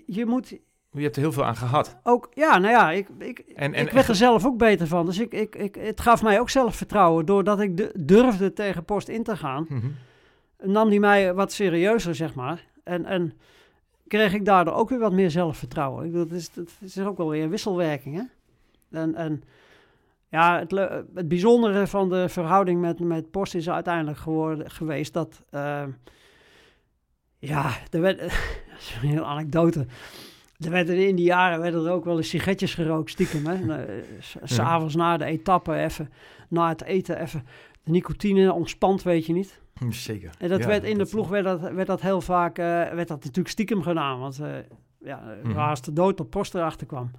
je moet Je hebt er heel veel aan gehad. ook, ja, nou ja, ik, ik, En, en, ik werd er zelf ook beter van. Dus ik, ik, ik, het gaf mij ook zelfvertrouwen. Doordat ik du- durfde tegen Post in te gaan, Mhm. nam hij mij wat serieuzer, zeg maar. En, en kreeg ik daardoor ook weer wat meer zelfvertrouwen. Ik bedoel, het, is, het is ook wel weer een wisselwerking, hè? En, en ja, het, het bijzondere van de verhouding met, met Post is uiteindelijk geworden, geweest dat... eh, ja, er werd... dat is een hele anekdote. Er werden in die jaren werden er ook wel eens sigaretjes gerookt, stiekem. Hè? Eh, s- S'avonds na de etappe even, na het eten even de nicotine ontspant, weet je niet. Zeker. En dat Ja, werd in de ploeg werd dat, werd dat heel vaak, eh, werd dat natuurlijk stiekem gedaan. Want eh ja, waar als de dood op post erachter kwam.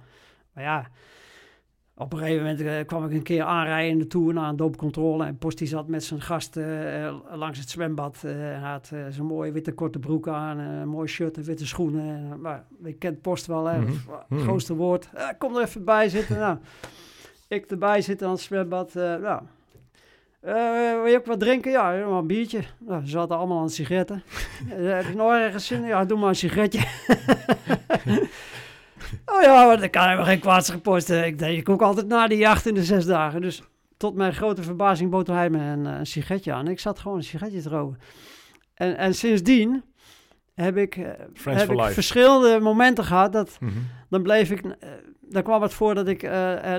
Maar ja, Op een gegeven moment eh, kwam ik een keer aanrijden in de Tour naar een doopcontrole. En Post die zat met zijn gast eh, langs het zwembad. Eh, hij had zo'n mooie witte korte broek aan, een mooi shirt en witte schoenen. En, maar je kent Post wel, hè? Mhm. Het Mhm. grootste woord. Kom er even bij zitten. nou, ik erbij zitten aan het zwembad. nou. Wil je ook wat drinken? Ja, een biertje. Nou, ze zaten allemaal aan sigaretten. Heb je nog ergens zin? in? Ja, doe maar een sigaretje. oh ja, maar dan kan helemaal geen kwaads gepost. Eh, Ik deed ik ook altijd na die jacht in de zes dagen. Dus tot mijn grote verbazing bood hij me een, eh, een sigaretje aan. Ik zat gewoon een sigaretje te roken. En, en sindsdien heb ik, eh, Friends heb ik life. verschillende momenten gehad dat Mhm. dan bleef ik, dan kwam het voor dat ik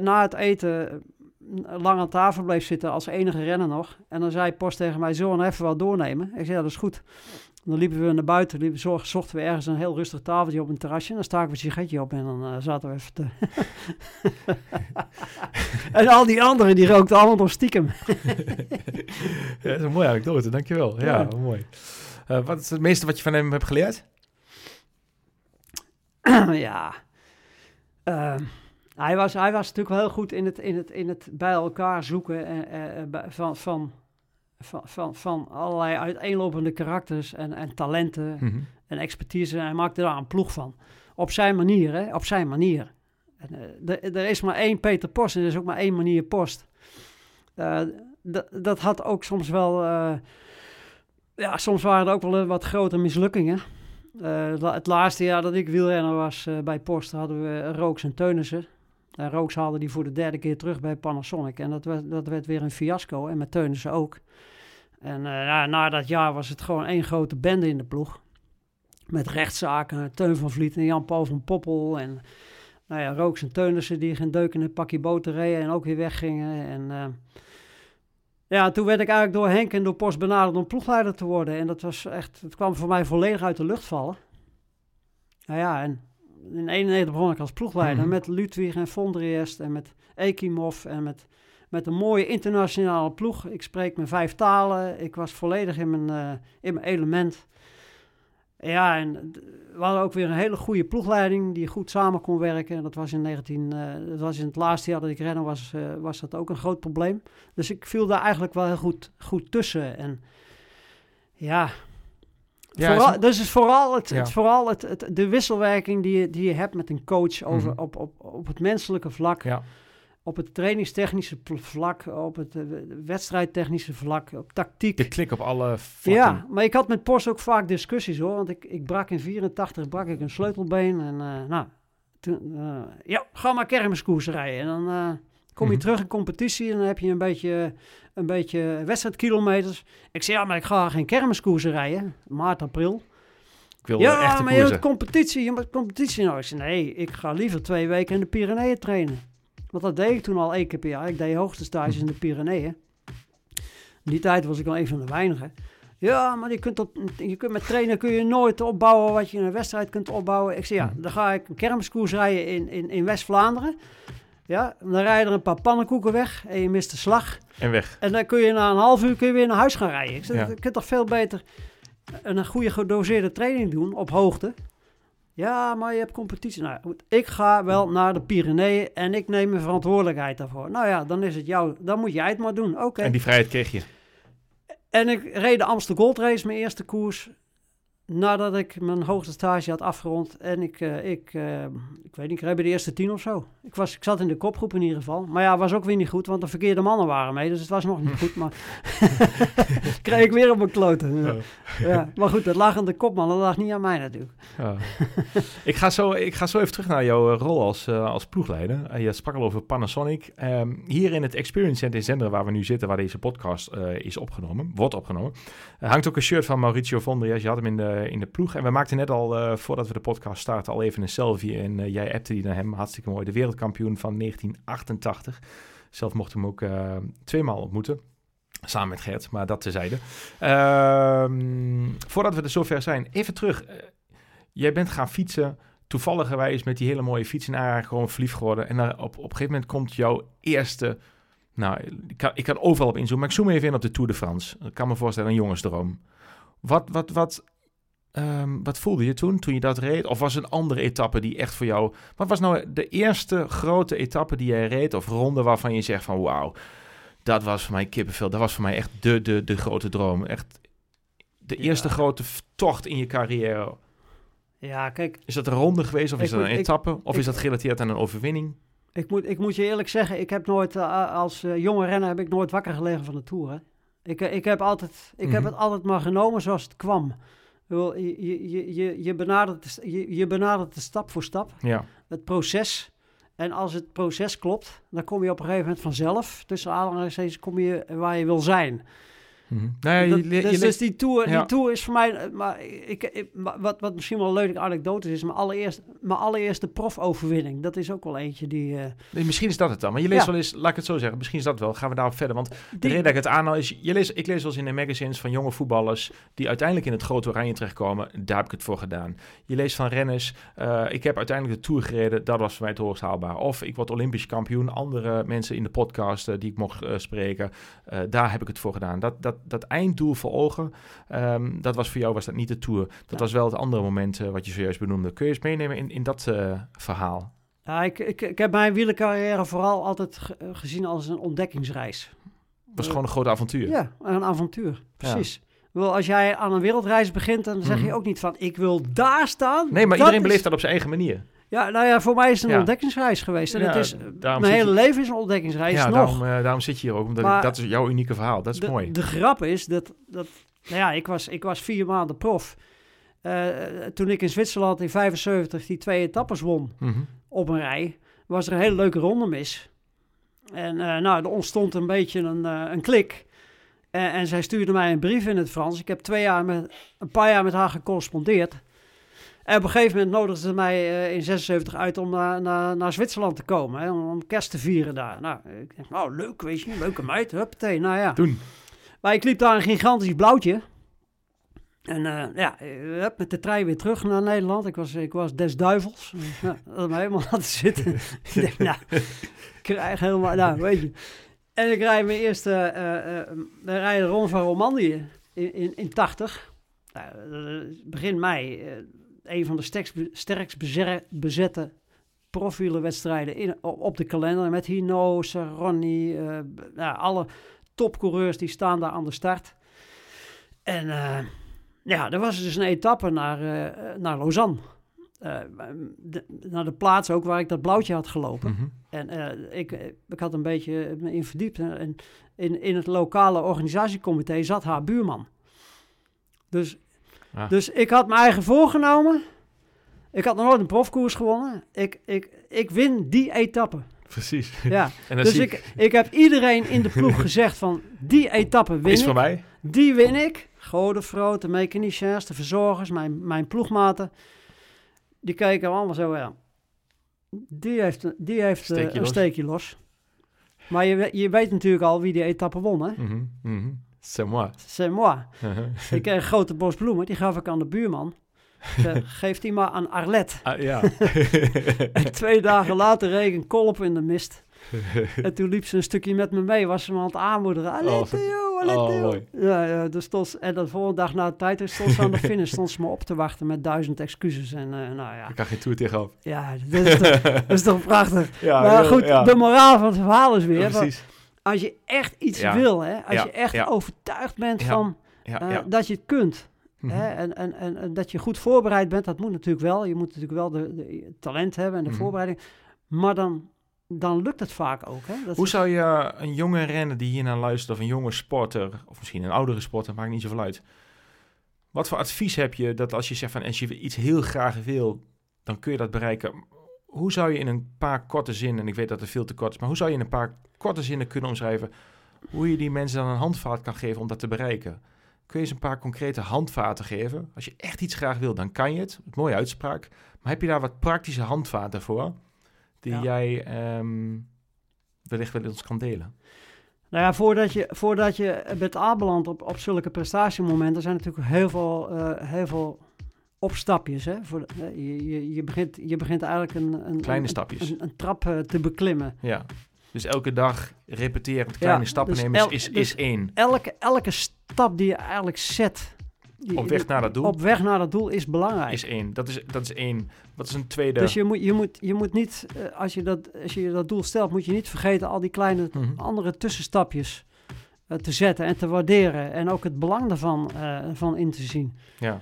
na het eten lang aan tafel bleef zitten als enige renner nog. En dan zei Post tegen mij, zullen we nog even wat doornemen? Ik zei, ja, dat is goed. Dan liepen we naar buiten, liepen, zochten we ergens een heel rustig tafeltje op een terrasje. En dan staken we een sigaretje op en dan eh, zaten we even te... en al die anderen, die rookten allemaal nog stiekem. Ja, dat is een mooie anekdote, dankjewel. Ja, Ja. mooi. Eh, wat is het meeste wat je van hem hebt geleerd? ja. Ehm, hij, was, hij was natuurlijk wel heel goed in het, in het, in het bij elkaar zoeken en, eh, van, van, van, van, van allerlei uiteenlopende karakters en, en talenten Mhm. en expertise. En hij maakte daar een ploeg van. Op zijn manier, hè? Op zijn manier. En, eh, er- is maar één Peter Post en er is ook maar één manier Post. Eh, dat had ook soms wel... eh, ja, soms waren er ook wel wat grote mislukkingen. Het laatste jaar dat ik wielrenner was bij Post hadden we Rooks en Teunissen. En Rooks haalde die voor de derde keer terug bij Panasonic. En dat werd, dat werd weer een fiasco. En met Teunissen ook. En eh, ja, na dat jaar was het gewoon één grote bende in de ploeg. Met rechtszaken, Teun van Vliet en Jan-Paul van Poppel. En nou ja, Rooks en Teunissen die geen deuk in een pakje boter reden en ook weer weggingen. En eh, ja, toen werd ik eigenlijk door Henk en door Post benaderd om ploegleider te worden. En dat was echt, het kwam voor mij volledig uit de lucht vallen. Nou ja, en in 91 begon ik als ploegleider Mhm. met Ludwig en Vondriest en met Ekimov en met, met een mooie internationale ploeg. Ik spreek mijn vijf talen. Ik was volledig in mijn, eh, in mijn element. Ja, en we hadden ook weer een hele goede ploegleiding die goed samen kon werken. Dat was in 19, eh, dat was in het laatste jaar dat ik renner was, eh, was dat ook een groot probleem. Dus ik viel daar eigenlijk wel heel goed, goed tussen. En ja, Ja, vooral, is- dus het is vooral, het, Ja. het, vooral het, het, de wisselwerking die je, die je hebt met een coach over, Mhm. op, op, op het menselijke vlak, Ja. Op het trainingstechnische vlak, op het eh, wedstrijdtechnische vlak, op tactiek. De klik op alle. Ja, maar ik had met Post ook vaak discussies hoor. Want ik, ik brak in 84 brak ik een sleutelbeen. En eh, nou, toen, eh, ja, ga maar kermiskoers rijden. En dan kom je Mhm. terug in competitie en dan heb je een beetje, een beetje wedstrijdkilometers. Ik zei, ja, maar ik ga geen kermiskoersen rijden. Maart, april. Ik wil ja, echte maar je moet competitie, je moet competitie nou. Ik zei, nee, ik ga liever twee weken in de Pyreneeën trainen. Want dat deed ik toen al één keer per jaar. Ik deed hoogste stages in de Pyreneeën. In die tijd was ik al een van de weinigen. Ja, maar je kunt, op, je kunt met trainen kun je nooit opbouwen wat je in een wedstrijd kunt opbouwen. Ik zei, ja, dan ga ik een kermiskoers rijden in, in, in West-Vlaanderen. Ja, dan rijden er een paar pannenkoeken weg en je mist de slag. En weg. En dan kun je na een half uur kun je weer naar huis gaan rijden. Ik zeg, Ja. je kunt toch veel beter een, een goede gedoseerde training doen op hoogte. Ja, maar je hebt competitie. Nou, ik ga wel naar de Pyreneeën en ik neem mijn verantwoordelijkheid daarvoor. Nou ja, dan is het jou, dan moet jij het maar doen. Oké. En die vrijheid kreeg je. En ik reed de Amsterdam Gold Race, mijn eerste koers. Nadat ik mijn hoogste stage had afgerond. En ik, eh, ik, eh, ik weet niet, ik reed bij de eerste tien of zo. Ik, was, ik zat in de kopgroep in ieder geval. Maar ja, was ook weer niet goed, want de verkeerde mannen waren mee. Dus het was nog niet goed, maar kreeg ik weer op mijn kloten. Ja. Oh. Ja. Maar goed, dat lag aan de kopman, dat lag niet aan mij natuurlijk. Ja. ik, ga zo, ik ga zo even terug naar jouw eh, rol als, als ploegleider. Je sprak al over Panasonic. Ehm, hier in het Experience Center in Zender, waar we nu zitten, waar deze podcast is opgenomen, wordt opgenomen, hangt ook een shirt van Mauricio Vondrias. Je had hem in de, in de ploeg. En we maakten net al, eh, voordat we de podcast starten, al even een selfie. En eh, jij appte die naar hem. Hartstikke mooi. De wereldkampioen van 1988. Zelf mocht hem ook tweemaal ontmoeten. Samen met Gert, maar dat tezijde. Uh, voordat we er zover zijn, even terug. Jij bent gaan fietsen, toevalligerwijs met die hele mooie fiets gewoon verliefd geworden. En uh, op, op een gegeven moment komt jouw eerste... Nou, ik kan, ik kan overal op inzoomen, maar ik zoom even in op de Tour de France. Ik kan me voorstellen, een jongensdroom. Wat, wat, wat, Ehm, wat voelde je toen, toen je dat reed? Of was een andere etappe die echt voor jou... Wat was nou de eerste grote etappe die jij reed of ronde waarvan je zegt van wauw, dat was voor mij kippenvel. Dat was voor mij echt de, de, de grote droom. Echt de eerste Ja. grote tocht in je carrière. Ja, kijk, Is dat een ronde geweest of is dat moet- een ik- etappe? Of ik- is dat gerelateerd aan een overwinning? ik moet, ik moet je eerlijk zeggen, ik heb nooit, eh, als eh, jonge renner heb ik nooit wakker gelegen van de Tour. Hè. Ik, eh, ik, heb, altijd, ik heb Mhm. het altijd maar genomen zoals het kwam. Je, je, je, je, benadert, je benadert het stap voor stap, Ja. het proces. En als het proces klopt, dan kom je op een gegeven moment vanzelf, tussen aanhalingstekens, kom je waar je wil zijn. Mhm. Nou Dat- le- je dus, dus die tour, ja. die tour is voor mij, eh, maar ik, wat, wat misschien wel een leuke anekdote is, mijn allereerste, mijn allereerste profoverwinning, dat is ook wel eentje die, eh, Nee, misschien is dat het dan. Maar je leest Ja. wel eens, laat ik het zo zeggen, misschien is dat wel. Gaan we daarop verder. Want de reden dat ik het aanhaal is, je leest, ik lees wel eens in de magazines van jonge voetballers die uiteindelijk in het grote oranje terechtkomen. Daar heb ik het voor gedaan. Je leest van renners, eh, ik heb uiteindelijk de Tour gereden, dat was voor mij het hoogst haalbaar. Of ik word Olympisch kampioen. Andere mensen in de podcast die ik mocht spreken, daar heb ik het voor gedaan. Dat, dat, dat einddoel voor ogen, ehm, dat was voor jou was dat niet de Tour. Dat Ja. was wel het andere moment eh, wat je zojuist benoemde. Kun je eens meenemen in, in dat eh, verhaal? Ja, ik, ik, ik heb mijn wielercarrière vooral altijd eh, gezien als een ontdekkingsreis. Het was gewoon een groot avontuur. Ja, een avontuur, precies. Wel, als jij aan een wereldreis begint, dan zeg Mhm. je ook niet van, ik wil daar staan. Nee, maar Dat iedereen is- beleeft dat op zijn eigen manier. Ja, nou ja, voor mij is het een Ja. ontdekkingsreis geweest. En Ja, het is, mijn hele je- leven is een ontdekkingsreis ja, nog. daarom, eh, daarom zit je hier ook. Omdat ik- dat is jouw unieke verhaal. Dat is de, mooi. De grap is dat, dat nou ja, ik was, ik was vier maanden prof. Eh, toen ik in Zwitserland in 75 die twee etappes won Mhm. op een rij, was er een hele leuke ronde mis. En eh, nou, er ontstond een beetje een, een klik. En, en zij stuurde mij een brief in het Frans. Ik heb twee jaar met, een paar jaar met haar gecorrespondeerd. En op een gegeven moment nodigde ze mij eh, in 76 uit om naar, naar, naar Zwitserland te komen. Hè, om, om kerst te vieren daar. Nou, ik denk, nou leuk, weet je, leuke meid. Huppatee, nou ja. Doen. Maar ik liep daar een gigantisch blauwtje. En eh, ja, eh, met de trein weer terug naar Nederland. Ik was, ik was des duivels. ja, dat me helemaal laten zitten. ik denk, nou, ik krijg helemaal, nou, weet je. En ik rijd mijn eerste, we rijden rond van Romandie in, in, in 80. Nou, begin mei, een van de sterkst, sterkst bezette profielenwedstrijden in, op de kalender. Met Hino, Saronni, b- nou, alle topcoureurs die staan daar aan de start. En eh, ja, er was dus een etappe naar, eh, naar Lausanne. De- naar de plaats ook waar ik dat blauwtje had gelopen. Mhm. En ik, ik had een beetje me in verdiept. En in, in het lokale organisatiecomité zat haar buurman. Dus, Ah. dus ik had mijn eigen voorgenomen. Ik had nog nooit een profkoers gewonnen. Ik, ik, ik win die etappe. Precies. Ja. En dus ik, ik heb iedereen in de ploeg gezegd van die etappe win is ik. voor mij. Die win ik. Godefroot, de mechaniciens, de verzorgers, mijn, mijn ploegmaten. Die kijken allemaal zo, ja. Die heeft, die heeft eh, een los. steekje los. Maar je, je weet natuurlijk al wie die etappe won, hè? Mhm. Mhm. C'est moi. C'est moi. Ik kreeg een grote bos bloemen, die gaf ik aan de buurman. Geef die maar aan Arlet. Ah, ja. En twee dagen later een kolp in de mist. En toen liep ze een stukje met me mee, was ze me aan het aanmoederen. Oh, Theo, allee, oh. Ja, ja, dus stond, en de volgende dag na de tijd stond ze aan de finish, stond ze me op te wachten met duizend excuses. En eh, nou ja, Ik kan geen toer tegenop. ja dat, is toch, dat is toch prachtig. Ja, maar goed, ja. de moraal van het verhaal is weer, Ja, precies. Als je echt iets Ja. wil, hè, als Ja, je echt ja. overtuigd bent van Ja, ja. dat je het kunt. Mhm. Hè, en, en, en, en dat je goed voorbereid bent, dat moet natuurlijk wel. Je moet natuurlijk wel de, de talent hebben en de Mhm. voorbereiding. Maar dan, dan lukt het vaak ook. Hè? Dat Hoe zou je een jonge renner die hier naar luistert, of een jonge sporter, of misschien een oudere sporter, maakt niet zoveel uit. Wat voor advies heb je dat als je zegt van als je iets heel graag wil, dan kun je dat bereiken. Hoe zou je in een paar korte zinnen, en ik weet dat het veel te kort is, maar hoe zou je in een paar korte zinnen kunnen omschrijven hoe je die mensen dan een handvaart kan geven om dat te bereiken? Kun je eens een paar concrete handvaten geven? Als je echt iets graag wil, dan kan je het. Mooie uitspraak. Maar heb je daar wat praktische handvaten voor? Die Ja. jij ehm, wellicht wel eens kan delen? Nou ja, voordat je, voordat je bent aanbeland op, op zulke prestatiemomenten, zijn natuurlijk heel veel, eh, heel veel opstapjes. Hè? Voor, je, je, je, begint, je begint eigenlijk een, een, Kleine stapjes. Een, een trap eh, te beklimmen. Ja. Dus elke dag repeteren, kleine stappen dus nemen el- is, dus is één. Elke, elke stap die je eigenlijk zet, die- Op weg naar dat doel Op weg naar dat doel is belangrijk. is één. Dat is, dat is één. Wat is een tweede? Dus je moet, je moet, je moet niet, eh, als je, dat, als je dat doel stelt, moet je niet vergeten al die kleine Mhm. andere tussenstapjes eh, te zetten en te waarderen. En ook het belang daarvan van in te zien. Ja.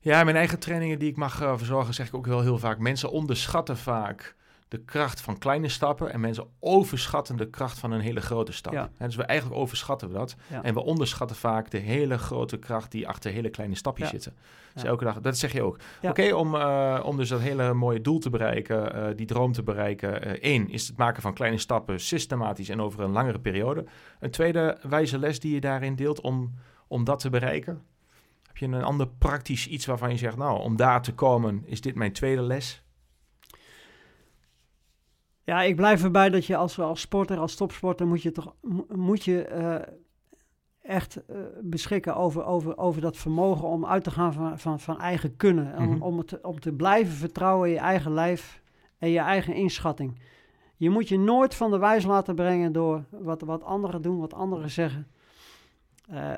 Ja, in mijn eigen trainingen die ik mag eh, verzorgen, zeg ik ook wel heel vaak. Mensen onderschatten vaak de kracht van kleine stappen. En mensen overschatten de kracht van een hele grote stap. Ja. En dus we eigenlijk overschatten we dat. Ja. En we onderschatten vaak de hele grote kracht die achter hele kleine stapjes Ja. zitten. Dus elke dag, dat zeg je ook. Oké, om, eh, om dus dat hele mooie doel te bereiken, eh, die droom te bereiken. één is het maken van kleine stappen systematisch en over een langere periode. Een tweede wijze les die je daarin deelt om, om dat te bereiken. Heb je een ander praktisch iets waarvan je zegt, nou, om daar te komen, is dit mijn tweede les? Ja, ik blijf erbij dat je als, als sporter, als topsporter, moet je toch mo- moet je, eh, echt eh, beschikken over, over, over dat vermogen om uit te gaan van, van, van eigen kunnen. Om, Mhm. om, het, om te blijven vertrouwen in je eigen lijf en je eigen inschatting. Je moet je nooit van de wijs laten brengen door wat, wat anderen doen, wat anderen zeggen. Eh,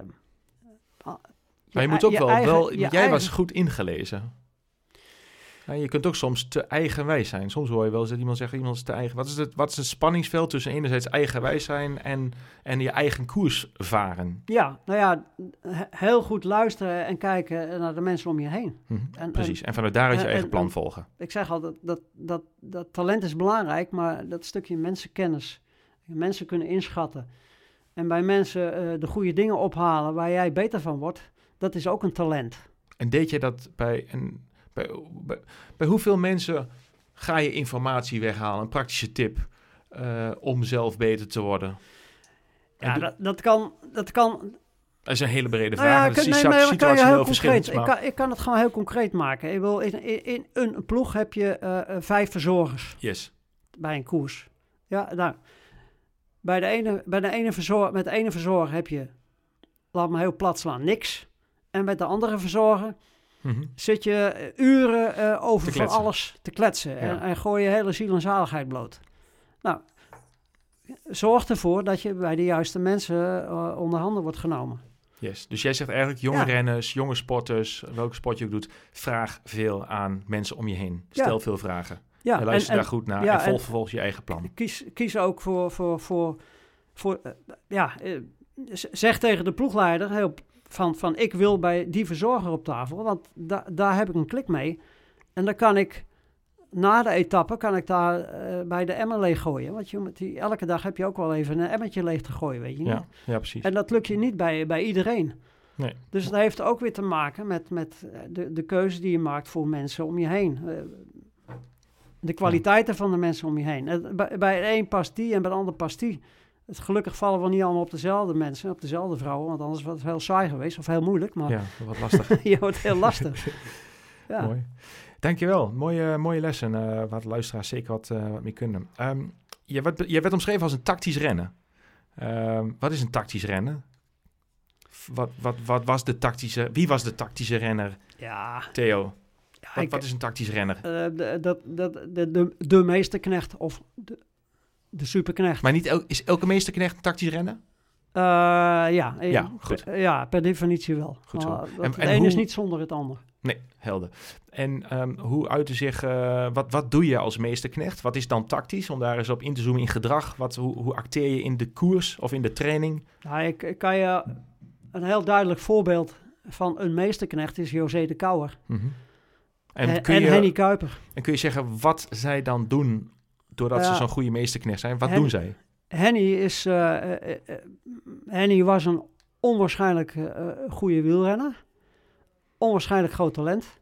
Maar je moet ook je wel, eigen- wel jij eigen- was goed ingelezen. Ja, je kunt ook soms te eigenwijs zijn. Soms hoor je wel eens dat iemand zegt, iemand is te eigen. Wat is het, wat is het spanningsveld tussen enerzijds eigenwijs zijn en, en je eigen koers varen? Ja, nou ja, he- heel goed luisteren en kijken naar de mensen om je heen. Mhm, En- Precies. En vanuit daaruit je en- eigen en- plan en- volgen. Ik zeg al, dat, dat, dat, dat talent is belangrijk, maar dat stukje mensenkennis, mensen kunnen inschatten. En bij mensen eh, de goede dingen ophalen waar jij beter van wordt, dat is ook een talent. En deed je dat bij, een, bij, bij, bij hoeveel mensen ga je informatie weghalen? Een praktische tip eh, om zelf beter te worden? En Ja, dat, dat kan, dat kan Dat is een hele brede Nou vraag. ja, dat is nee, kan je heel verschillend. concreet. Ik kan, ik kan het gewoon heel concreet maken. Ik wil, in, in, in een ploeg heb je eh, eh, vijf verzorgers Yes. bij een koers. Ja, nou, bij de ene, bij de ene verzorger, met de ene verzorger heb je, laat me heel plat slaan, niks. En met de andere verzorger Mhm. zit je eh, uren eh, over van alles te kletsen. En, Ja. en gooi je hele ziel en zaligheid bloot. Nou, zorg ervoor dat je bij de juiste mensen eh, onder handen wordt genomen. Yes. Dus jij zegt eigenlijk jonge Ja. renners, jonge sporters, welke sport je ook doet, vraag veel aan mensen om je heen. Ja. Stel veel vragen. Ja, en luister en- daar goed naar ja, en volg en- vervolgens je eigen plan. kies, kies ook voor, voor, voor, voor ja, zeg tegen de ploegleider heel, van, van ik wil bij die verzorger op tafel, want da, daar heb ik een klik mee. En dan kan ik na de etappe, kan ik daar eh, bij de emmer leeg gooien. Want je, die, elke dag heb je ook wel even een emmertje leeg te gooien, weet je niet? Ja, ja, precies. En dat lukt je niet bij, bij iedereen. Nee. Dus dat heeft ook weer te maken met, met eh, de, de keuze die je maakt voor mensen om je heen. Eh, de kwaliteiten van de mensen om je heen. Bij, bij de een past die en bij de ander past die. Het gelukkig vallen we niet allemaal op dezelfde mensen, op dezelfde vrouwen, want anders was het heel saai geweest of heel moeilijk. Maar Ja, wat lastig. je wordt heel lastig. Ja. Mooi. Dankjewel. Mooie, mooie lessen eh waar de luisteraars zeker wat, eh, wat mee kunnen. Ehm je, werd, je werd omschreven als een tactisch rennen. Ehm, wat is een tactisch rennen? Wat, wat, wat was de tactische... Wie was de tactische renner, Ja, Theo? ja, Wat, ik- wat is een tactisch renner? eh, de, dat, dat, de, de, de meesterknecht of de, de superknecht. Maar niet el- is elke meesterknecht een tactisch rennen? Eh, ja, eh, Ja, goed. per- ja, per definitie wel. Goed zo. En- het en een is niet zonder het ander. Nee, helder. En ehm, hoe uitte zich... eh, wat, wat doe je als meesterknecht? Wat is dan tactisch? Om daar eens op in te zoomen in gedrag. Wat, hoe, hoe acteer je in de koers of in de training? Nou, ik, ik kan je een heel duidelijk voorbeeld van een meesterknecht is José de Kouwer. Mhm. En, En, en, kun je, Henny Kuiper. en kun je zeggen wat zij dan doen doordat ze zo'n goede meesterknecht zijn? Wat Hen- doen zij? Henny, is, eh, eh, eh, Henny was een onwaarschijnlijk goede wielrenner. Onwaarschijnlijk groot talent.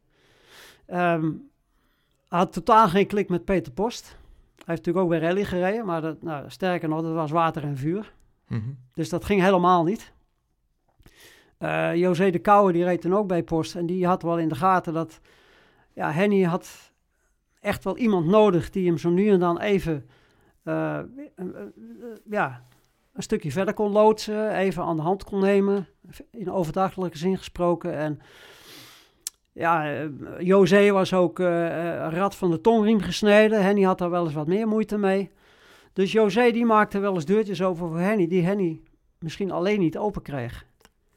Hij had totaal geen klik met Peter Post. Hij heeft natuurlijk ook bij rally gereden, maar dat, nou, sterker nog, dat was water en vuur. Mhm. Dus dat ging helemaal niet. José de Kouwer die reed toen ook bij Post. En die had wel in de gaten dat... Ja, Henny had echt wel iemand nodig die hem zo nu en dan even... eh, eh, eh, ja, een stukje verder kon loodsen. Even aan de hand kon nemen. In overdrachtelijke zin gesproken. En ja, José was ook een rad van de tongriem gesneden. Henny had daar wel eens wat meer moeite mee. Dus José die maakte wel eens deurtjes over voor Henny, die Henny misschien alleen niet open kreeg.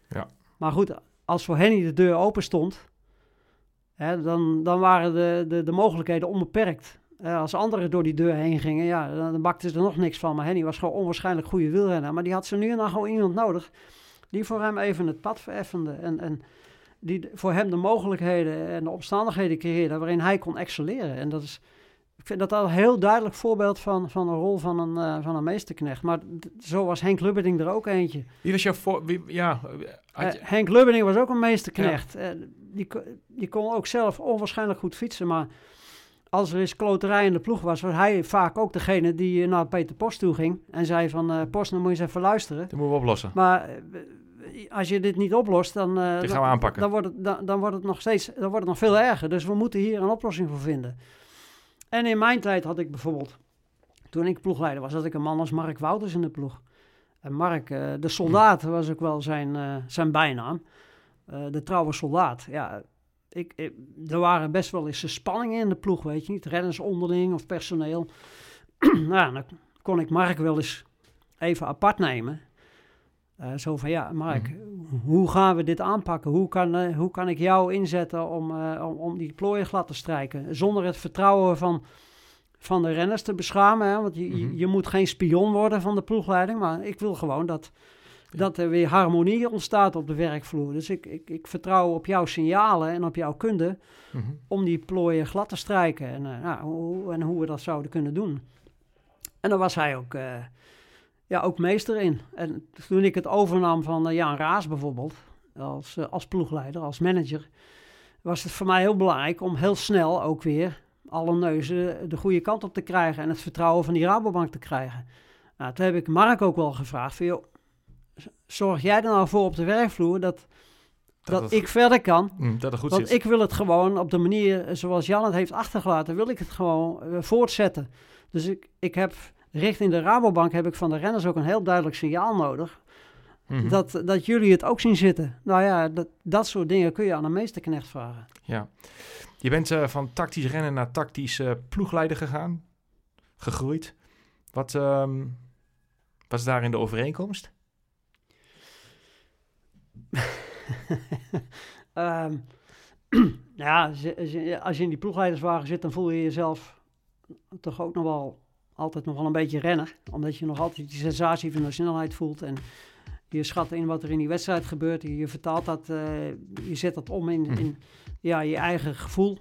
Ja. Maar goed, als voor Henny de deur open stond, hè, dan, dan waren de, de, de mogelijkheden onbeperkt. Als anderen door die deur heen gingen, ja, dan, dan ze er nog niks van. Maar Henny was gewoon onwaarschijnlijk goede wielrenner. Maar die had ze nu en dan gewoon iemand nodig die voor hem even het pad vereffende. En, en die voor hem de mogelijkheden en de omstandigheden creëerde waarin hij kon excelleren. En dat is, ik vind dat al een heel duidelijk voorbeeld van, van een rol van een, uh, van een meesterknecht. Maar zo was Henk Lubberding er ook eentje. Wie was jouw voor... Wie, ja, je- Eh, Henk Lubberding was ook een meesterknecht. Eh, die, die kon ook zelf onwaarschijnlijk goed fietsen, maar als er eens kloterij in de ploeg was, was hij vaak ook degene die eh, naar Peter Post toe ging en zei van, eh Post, dan moet je eens even luisteren. dat moeten we oplossen. Maar eh, als je dit niet oplost, dan, eh, dan- gaan we aanpakken. Dan wordt, het, dan, dan wordt het nog steeds dan wordt het nog veel erger. Dus we moeten hier een oplossing voor vinden. En in mijn tijd had ik bijvoorbeeld, toen ik ploegleider was, had ik een man als Mark Wouters in de ploeg. En Mark, eh, de soldaat, was ook wel zijn, eh, zijn bijnaam. Eh, de trouwe soldaat. Ja, ik, er waren best wel eens spanningen in de ploeg, weet je niet. Renners onderling of personeel. nou, dan kon ik Mark wel eens even apart nemen. Eh, zo van, ja, Mark, hoe gaan we dit aanpakken? Hoe kan, eh, hoe kan ik jou inzetten om, eh, om, om die plooien glad te strijken? Zonder het vertrouwen van, van de renners te beschamen. Hè? Want je, je- Mhm. je moet geen spion worden van de ploegleiding. Maar ik wil gewoon dat, dat er weer harmonie ontstaat op de werkvloer. Dus ik, ik, ik vertrouw op jouw signalen en op jouw kunde Mhm. om die plooien glad te strijken. En, nou, hoe, en hoe we dat zouden kunnen doen. En daar was hij ook, ja, ook meester in. En toen ik het overnam van eh, Jan Raas bijvoorbeeld, als, eh, als ploegleider, als manager, was het voor mij heel belangrijk om heel snel ook weer alle neuzen de goede kant op te krijgen en het vertrouwen van die Rabobank te krijgen. Nou, toen heb ik Mark ook wel gevraagd van, joh, zorg jij er nou voor op de werkvloer dat, dat, ik verder kan Mm, dat het goed want zit. ik wil het gewoon op de manier zoals Jan het heeft achtergelaten, wil ik het gewoon eh, voortzetten. Dus ik, ik heb richting de Rabobank heb ik van de renners ook een heel duidelijk signaal nodig. Mhm. Dat, dat jullie het ook zien zitten. Nou ja, dat, dat soort dingen kun je aan een meesterknecht vragen. Ja. Je bent eh, van tactisch rennen naar tactisch eh, ploegleider gegaan. Gegroeid. Wat ehm, was daarin de overeenkomst? Ehm, ja, als je in die ploegleiderswagen zit, dan voel je jezelf toch ook nog wel altijd nog wel een beetje renner. Omdat je nog altijd die sensatie van de snelheid voelt. En je schat in wat er in die wedstrijd gebeurt. Je, vertaalt dat, eh, je zet dat om in, in ja, je eigen gevoel.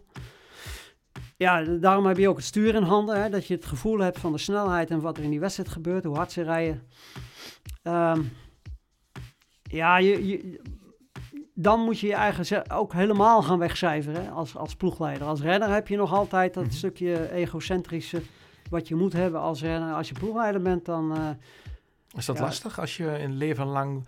Ja, daarom heb je ook het stuur in handen. Hè, dat je het gevoel hebt van de snelheid en wat er in die wedstrijd gebeurt. Hoe hard ze rijden. Ehm, ja, je, je, dan moet je je eigen ook helemaal gaan wegcijferen hè, als, als ploegleider. Als renner heb je nog altijd dat Mhm. stukje egocentrische wat je moet hebben als renner. Als je ploegleider bent, dan... eh, Is dat Ja. lastig als je een leven lang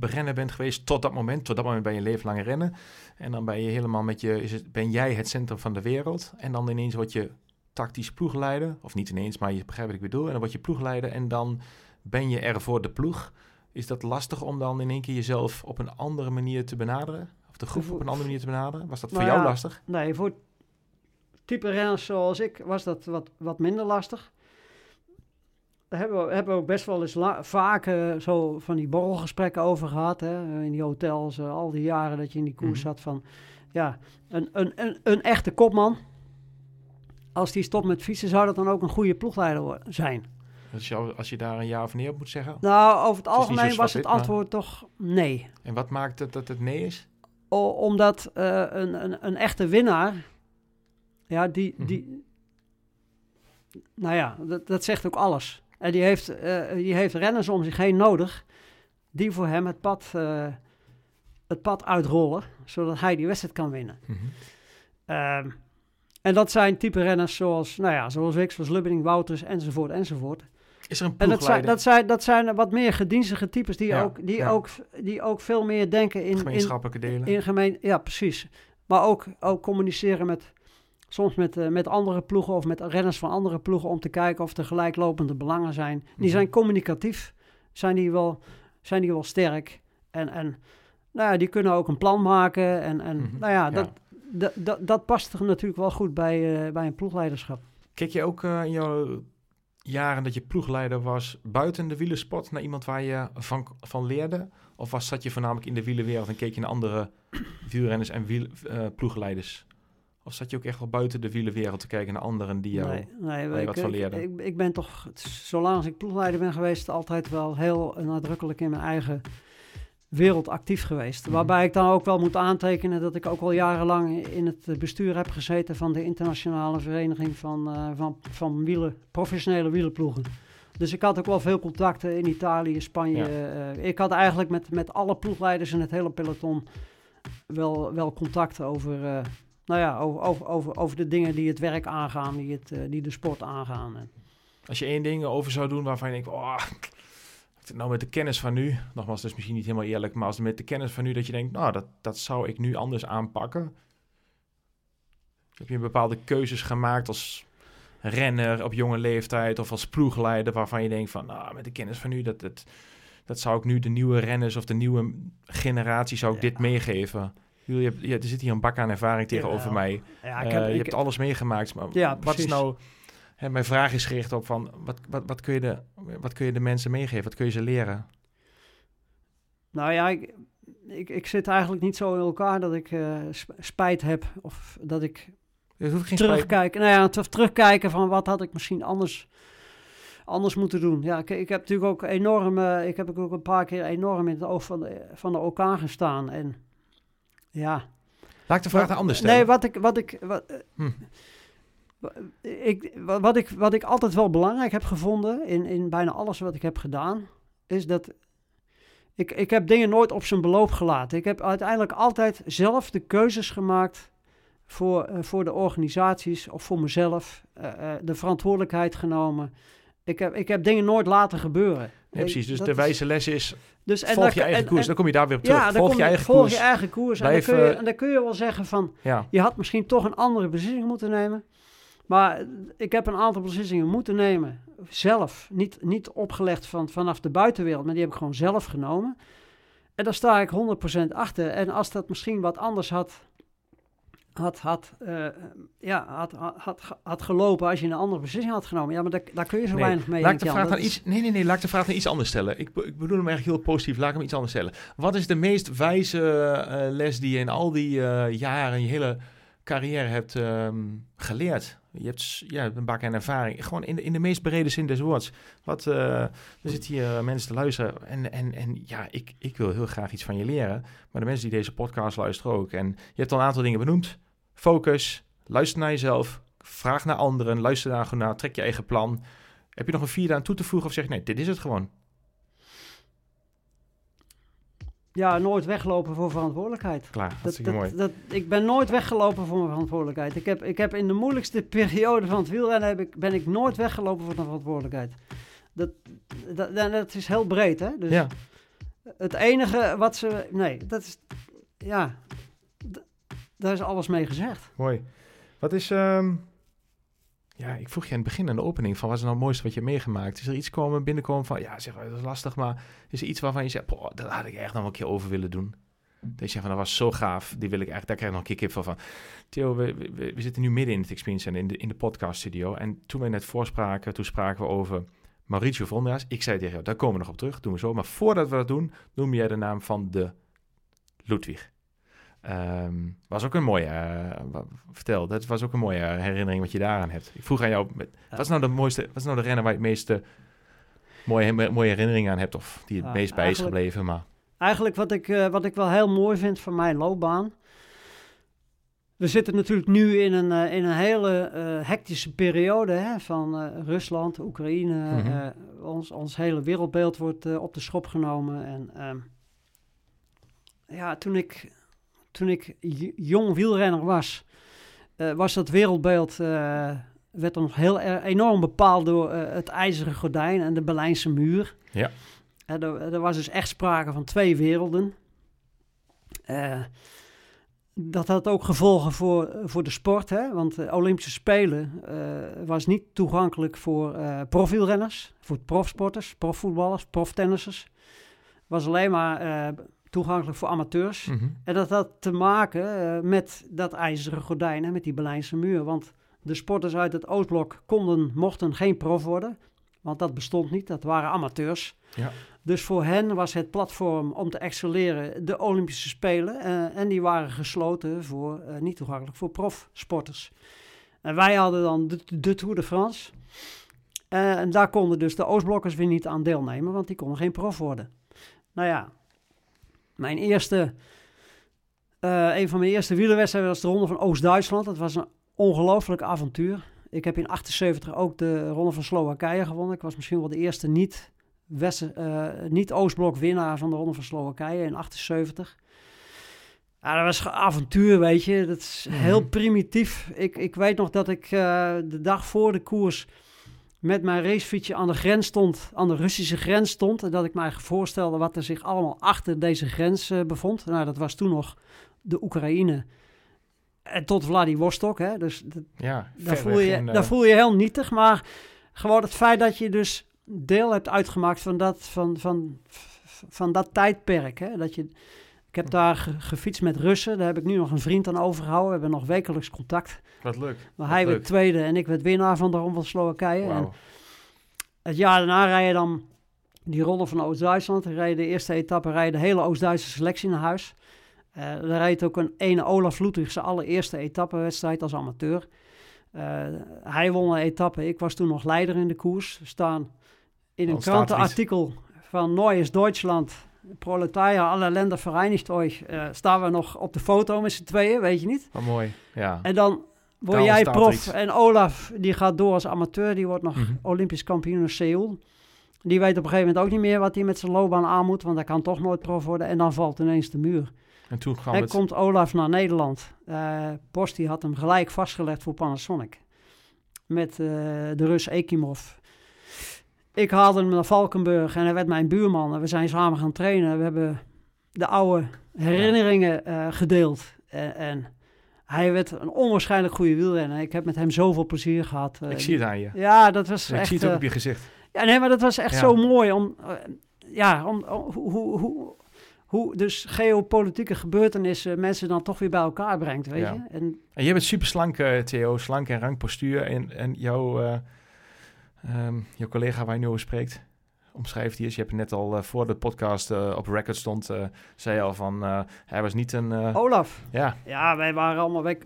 renner bent geweest tot dat moment? Tot dat moment ben je een leven lang rennen. En dan ben je helemaal met je, is het, ben jij het centrum van de wereld. En dan ineens word je tactisch ploegleider. Of niet ineens, maar je begrijpt wat ik bedoel. En dan word je ploegleider en dan ben je er voor de ploeg. Is dat lastig om dan in één keer jezelf op een andere manier te benaderen? Of de groep op een andere manier te benaderen? Was dat voor Nou jou ja, lastig? Nee, voor type renners zoals ik was dat wat, wat minder lastig. Daar hebben we, hebben we ook best wel eens vaak eh, zo van die borrelgesprekken over gehad. Hè? In die hotels, eh, al die jaren dat je in die koers Mhm. zat. Van, ja, een, een, een, een echte kopman. Als die stopt met fietsen, zou dat dan ook een goede ploegleider zijn? Als je, als je daar een ja of nee op moet zeggen. Nou, over het algemeen was het maar- antwoord toch nee. En wat maakt het dat het nee is? O- omdat eh, een, een, een echte winnaar, ja, die, Mhm. die nou ja, dat, dat zegt ook alles. En die heeft, eh, die heeft renners om zich heen nodig, die voor hem het pad, eh, het pad uitrollen, zodat hij die wedstrijd kan winnen. Mhm. Ehm, en dat zijn type renners zoals, nou ja, zoals ik, zoals Lubberding, Wouters, enzovoort, enzovoort. Is er een En dat zijn, dat, zijn, dat zijn wat meer gedienstige types die, Ja, ook, die, ja. ook, die ook veel meer denken in, in, gemeenschappelijke delen? in gemeen, ja, precies. Maar ook, ook communiceren met, soms met, eh, met andere ploegen of met renners van andere ploegen om te kijken of er gelijklopende belangen zijn. Die Mhm. zijn communicatief, zijn die wel, zijn die wel sterk. En, en nou ja, die kunnen ook een plan maken. En, en Mhm. nou ja, dat, dat, dat, dat past er natuurlijk wel goed bij, eh, bij een ploegleiderschap. Keek je ook eh, in jouw jaren dat je ploegleider was buiten de wielersport naar iemand waar je van, van leerde? Of was, zat je voornamelijk in de wielerwereld en keek je naar andere wielrenners en wiel, ploegleiders? Of zat je ook echt wel buiten de wielenwereld te kijken naar anderen die jou... Nee, ik, wat van ik, leerde? ik, ik ben toch, zolang als ik ploegleider ben geweest, altijd wel heel nadrukkelijk in mijn eigen wereld actief geweest. Mhm. Waarbij ik dan ook wel moet aantekenen dat ik ook al jarenlang in het bestuur heb gezeten van de internationale vereniging van, eh, van, van wielen, professionele wielenploegen. Dus ik had ook wel veel contacten in Italië, Spanje. Ja. eh, ik had eigenlijk met, met alle ploegleiders in het hele peloton wel, wel contact over, eh, nou ja, over, over, over, de dingen die het werk aangaan, die, het, eh, die de sport aangaan. En, Als je één ding over zou doen waarvan je denkt, oh, nou met de kennis van nu, nogmaals, dat is misschien niet helemaal eerlijk, maar als met de kennis van nu dat je denkt, nou, dat, dat zou ik nu anders aanpakken. Heb je bepaalde keuzes gemaakt als renner op jonge leeftijd of als ploegleider waarvan je denkt van, nou, met de kennis van nu, dat, dat, dat zou ik nu de nieuwe renners of de nieuwe generatie zou ik Ja. dit meegeven. Je, hebt, je, er zit hier een bak aan ervaring tegenover mij. ja, Eh, je hebt alles meegemaakt. Maar Ja, wat is nou... Hè, mijn vraag is gericht op van... Wat, wat, wat, kun je de, wat kun je de mensen meegeven? Wat kun je ze leren? Nou ja, ik, ik, ik zit eigenlijk niet zo in elkaar dat ik eh, sp- spijt heb of dat ik terugkijken. Nou ja, te- terugkijken van wat had ik misschien anders, anders moeten doen. Ja, ik, ik heb natuurlijk ook enorm, ik heb ook een paar keer enorm in het oog van de, van de OK gestaan. En ja. Laat ik de vraag Wat- anders stellen. Nee, wat ik, wat ik, wat, eh, Hm. ik, wa- wat, ik, wat ik altijd wel belangrijk heb gevonden in, in bijna alles wat ik heb gedaan, is dat ik, ik heb dingen nooit op zijn beloop gelaten. Ik heb uiteindelijk altijd zelf de keuzes gemaakt voor, eh, voor de organisaties of voor mezelf. eh, de verantwoordelijkheid genomen. Ik heb, ik heb dingen nooit laten gebeuren. Ja, precies. Dus Dat de wijze les is... dus, en volg je eigen en- koers. en- dan kom je daar weer op terug. ja, volg kom je eigen volg koers. je eigen koers. Blijf, en, dan kun je, eh, en dan kun je wel zeggen van... Ja. Je had misschien toch een andere beslissing moeten nemen. Maar ik heb een aantal beslissingen moeten nemen. Zelf. Niet, niet opgelegd van, vanaf de buitenwereld. Maar die heb ik gewoon zelf genomen. En daar sta ik 100% achter. En als dat misschien wat anders had, had, had, eh, ja, had, had, had, gelopen. Als je een andere beslissing had genomen. Ja, maar daar, daar kun je zo Nee, weinig mee. Laat ik de vraag dan iets... Nee, nee, nee. Laat ik de vraag dan iets anders stellen. Ik, ik bedoel hem eigenlijk heel positief. Laat ik hem iets anders stellen. Wat is de meest wijze eh, les die je in al die eh, jaren... je hele carrière hebt ehm, geleerd? Je hebt ja, een bak aan ervaring. Gewoon in de, in de meest brede zin des woords. Wat, er zitten hier mensen te luisteren. En, en, en ja, ik, ik wil heel graag iets van je leren. Maar de mensen die deze podcast luisteren ook. En je hebt al een aantal dingen benoemd. Focus. Luister naar jezelf. Vraag naar anderen. Luister daar gewoon naar. Trek je eigen plan. Heb je nog een vierde aan toe te voegen? Of zeg je, nee, dit is het gewoon. Ja, nooit weglopen voor verantwoordelijkheid. Klaar. Dat, Hartstikke mooi. dat, dat, ik ben nooit weggelopen voor mijn verantwoordelijkheid. Ik heb, ik heb in de moeilijkste periode van het wielrennen heb ik, ben ik nooit weggelopen voor de verantwoordelijkheid. Dat, dat, dat, dat is heel breed, hè? Dus ja, het enige wat ze... Nee, dat is... Ja, daar is alles mee gezegd. mooi. Wat is... ehm, ja, ik vroeg je in het begin aan de opening van wat is nou het mooiste wat je meegemaakt? Is er iets komen, binnenkomen van, ja, zeg, dat is lastig, maar is er iets waarvan je zegt, "Poh, dat had ik echt nog een keer over willen doen? Dat je van, dat was zo gaaf, die wil ik echt, daar krijg ik nog een keer kip van. Theo, we, zitten nu midden in het Experience Center, in de, in de podcast studio. En toen we net voorspraken, toen spraken we over Mauricio Vondra's. Ik zei tegen jou, daar komen we nog op terug, doen we zo. Maar voordat we dat doen, noem jij de naam van de Ludwig. Ehm, was ook een mooie, wa- vertel, dat was ook een mooie herinnering wat je daaraan hebt. Ik vroeg aan jou, wat is nou de mooiste, wat is nou de renner waar je het meeste mooie, mooie herinneringen aan hebt? Of die het Ja, meest bij is gebleven, maar... Eigenlijk wat ik, eh, wat ik wel heel mooi vind van mijn loopbaan. We zitten natuurlijk nu in een, eh, in een hele hectische periode hè, van Rusland, Oekraïne. Mhm. ons, ons hele wereldbeeld wordt op de schop genomen. En ehm, ja, toen ik, toen ik jong wielrenner was, eh, was dat wereldbeeld eh, werd dan nog heel er- enorm bepaald door eh, het ijzeren gordijn en de Berlijnse muur. Ja. Er, er was dus echt sprake van twee werelden. Dat had ook gevolgen voor, voor de sport, hè? want de Olympische Spelen was niet toegankelijk voor profielrenners, voor profsporters, profvoetballers, proftennissers. was alleen maar toegankelijk voor amateurs. Mhm. En dat had te maken eh, met dat ijzeren gordijn, hè, met die Berlijnse muur. Want de sporters uit het Oostblok konden, mochten geen prof worden. Want dat bestond niet, dat waren amateurs. Ja. Dus voor hen was het platform om te excelleren de Olympische Spelen. eh, en die waren gesloten voor, eh, niet toegankelijk voor profsporters. En wij hadden dan de, de Tour de France. En daar konden dus de Oostblokkers weer niet aan deelnemen, want die konden geen prof worden. Nou ja, mijn eerste, eh, een van mijn eerste wielerwedstrijden was de Ronde van Oost-Duitsland. Dat was een ongelooflijk avontuur. Ik heb in 78 ook de Ronde van Slowakije gewonnen. Ik was misschien wel de eerste niet, West- eh, niet Oostblok winnaar van de Ronde van Slowakije in 78. Ja, dat was een avontuur, weet je. Dat is heel Mhm. primitief. Ik, ik weet nog dat ik eh, de dag voor de koers met mijn racefietsje aan de grens stond, aan de Russische grens stond. En dat ik mij voorstelde wat er zich allemaal achter deze grens eh, bevond. Nou, dat was toen nog de Oekraïne. En tot Vladivostok, hè. Dus dat, Ja, daar, voel je, daar voel je heel nietig. Maar gewoon het feit dat je dus deel hebt uitgemaakt van dat, van, van, van dat tijdperk. Hè? Dat je, ik heb daar ge- gefietst met Russen. Daar heb ik nu nog een vriend aan overgehouden. We hebben nog wekelijks contact. Wat leuk. Maar hij werd tweede en ik werd winnaar van de Ronde van Slowakije. En het jaar daarna rij je dan die Ronde van Oost-Duitsland. Dan rij je de eerste etappe, rij je de hele Oost-Duitse selectie naar huis. Eh dan rijdt ook een ene Olaf Ludwig zijn allereerste etappenwedstrijd als amateur. Eh, hij won een etappe. Ik was toen nog leider in de koers. We staan in een krantenartikel van Neues Duitsland. Proletarier aller Länder vereinigt euch. Staan we nog op de foto met z'n tweeën, weet je niet? Wat mooi. Ja. En dan word jij prof. iets. En Olaf, die gaat door als amateur. Die wordt nog Mhm. Olympisch kampioen in Seoul. Die weet op een gegeven moment ook niet meer wat hij met zijn loopbaan aan moet. Want hij kan toch nooit prof worden. En dan valt ineens de muur. En toen kwam en het... komt Olaf naar Nederland. Eh Post die had hem gelijk vastgelegd voor Panasonic. Met eh, de Rus Ekimov. Ik haalde hem naar Valkenburg en hij werd mijn buurman. En we zijn samen gaan trainen. We hebben de oude herinneringen eh, gedeeld. En, en hij werd een onwaarschijnlijk goede wielrenner. Ik heb met hem zoveel plezier gehad. eh. Ik zie het aan je. Ja, dat was ik echt... zie het ook eh, op je gezicht. ja, nee, maar dat was echt Ja. zo mooi om, ja, om, om- hoe, hoe, hoe, dus geopolitieke gebeurtenissen mensen dan toch weer bij elkaar brengt, weet Ja. je. En En jij bent super slank, Theo. Slank en rank postuur. En, en jouw, ehm, jouw collega waar je nu over spreekt, omschrijft hij. Je hebt net al eh, voor de podcast eh, op record stond, eh, zei je al van, hij was niet een, Olaf, ja, ja, wij waren allemaal weg.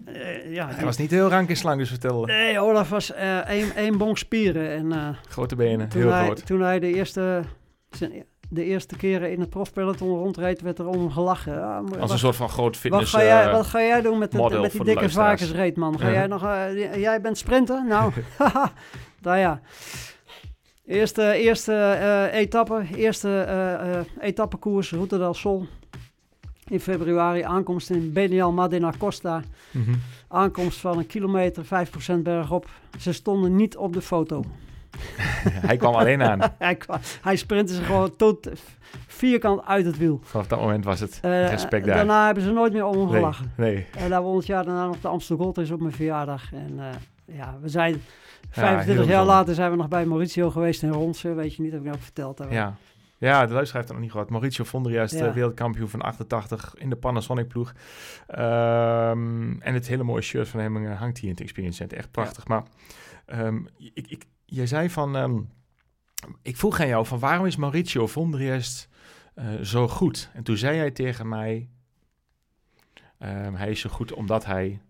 ja, hij die- was niet heel rank en slank, dus vertel. Nee, Olaf was één, één bonk spieren. En Grote benen, heel hij, groot. toen hij de eerste, zijn- de eerste keren in het profpeloton rondreed, werd er om gelachen. Ja, maar Als wat- een soort van groot Wat fitness... ga, jij, wat ga jij doen met, met die dikke varkensreet, man? Ga Ja. jij nog... jij bent sprinter? Nou. nou ja. Eerste, eerste eh, etappe, eerste eh etappekoers, Route del Sol. In februari, aankomst in Benial Madena Costa. mhm. Aankomst van een kilometer, 5% bergop. Ze stonden niet op de foto. hij kwam alleen aan. hij, kwam- hij sprintte ze gewoon tot vierkant uit het wiel. Vanaf dat moment was het respect daar. daarna hebben ze nooit meer om nee, gelachen. nee. En daar won het jaar daarna nog de Amsterdam Gold is op mijn verjaardag. En ja, we zijn 25 jaar later zijn we nog bij Mauricio geweest in Ronsen. Weet je niet, heb ik ook verteld. Daar. Ja. Ja, de luisteraar heeft het nog niet gehad. Mauricio Vondria is de Ja. wereldkampioen van 88 in de Panasonic ploeg. Ehm, en het hele mooie shirt van hem eh, hangt hier in het Experience Center. Echt prachtig. Maar ehm, ik, ik, jij zei van... ehm, ik vroeg aan jou van waarom is Mauricio Vondriest eh zo goed? En toen zei jij tegen mij... hij is zo goed omdat hij,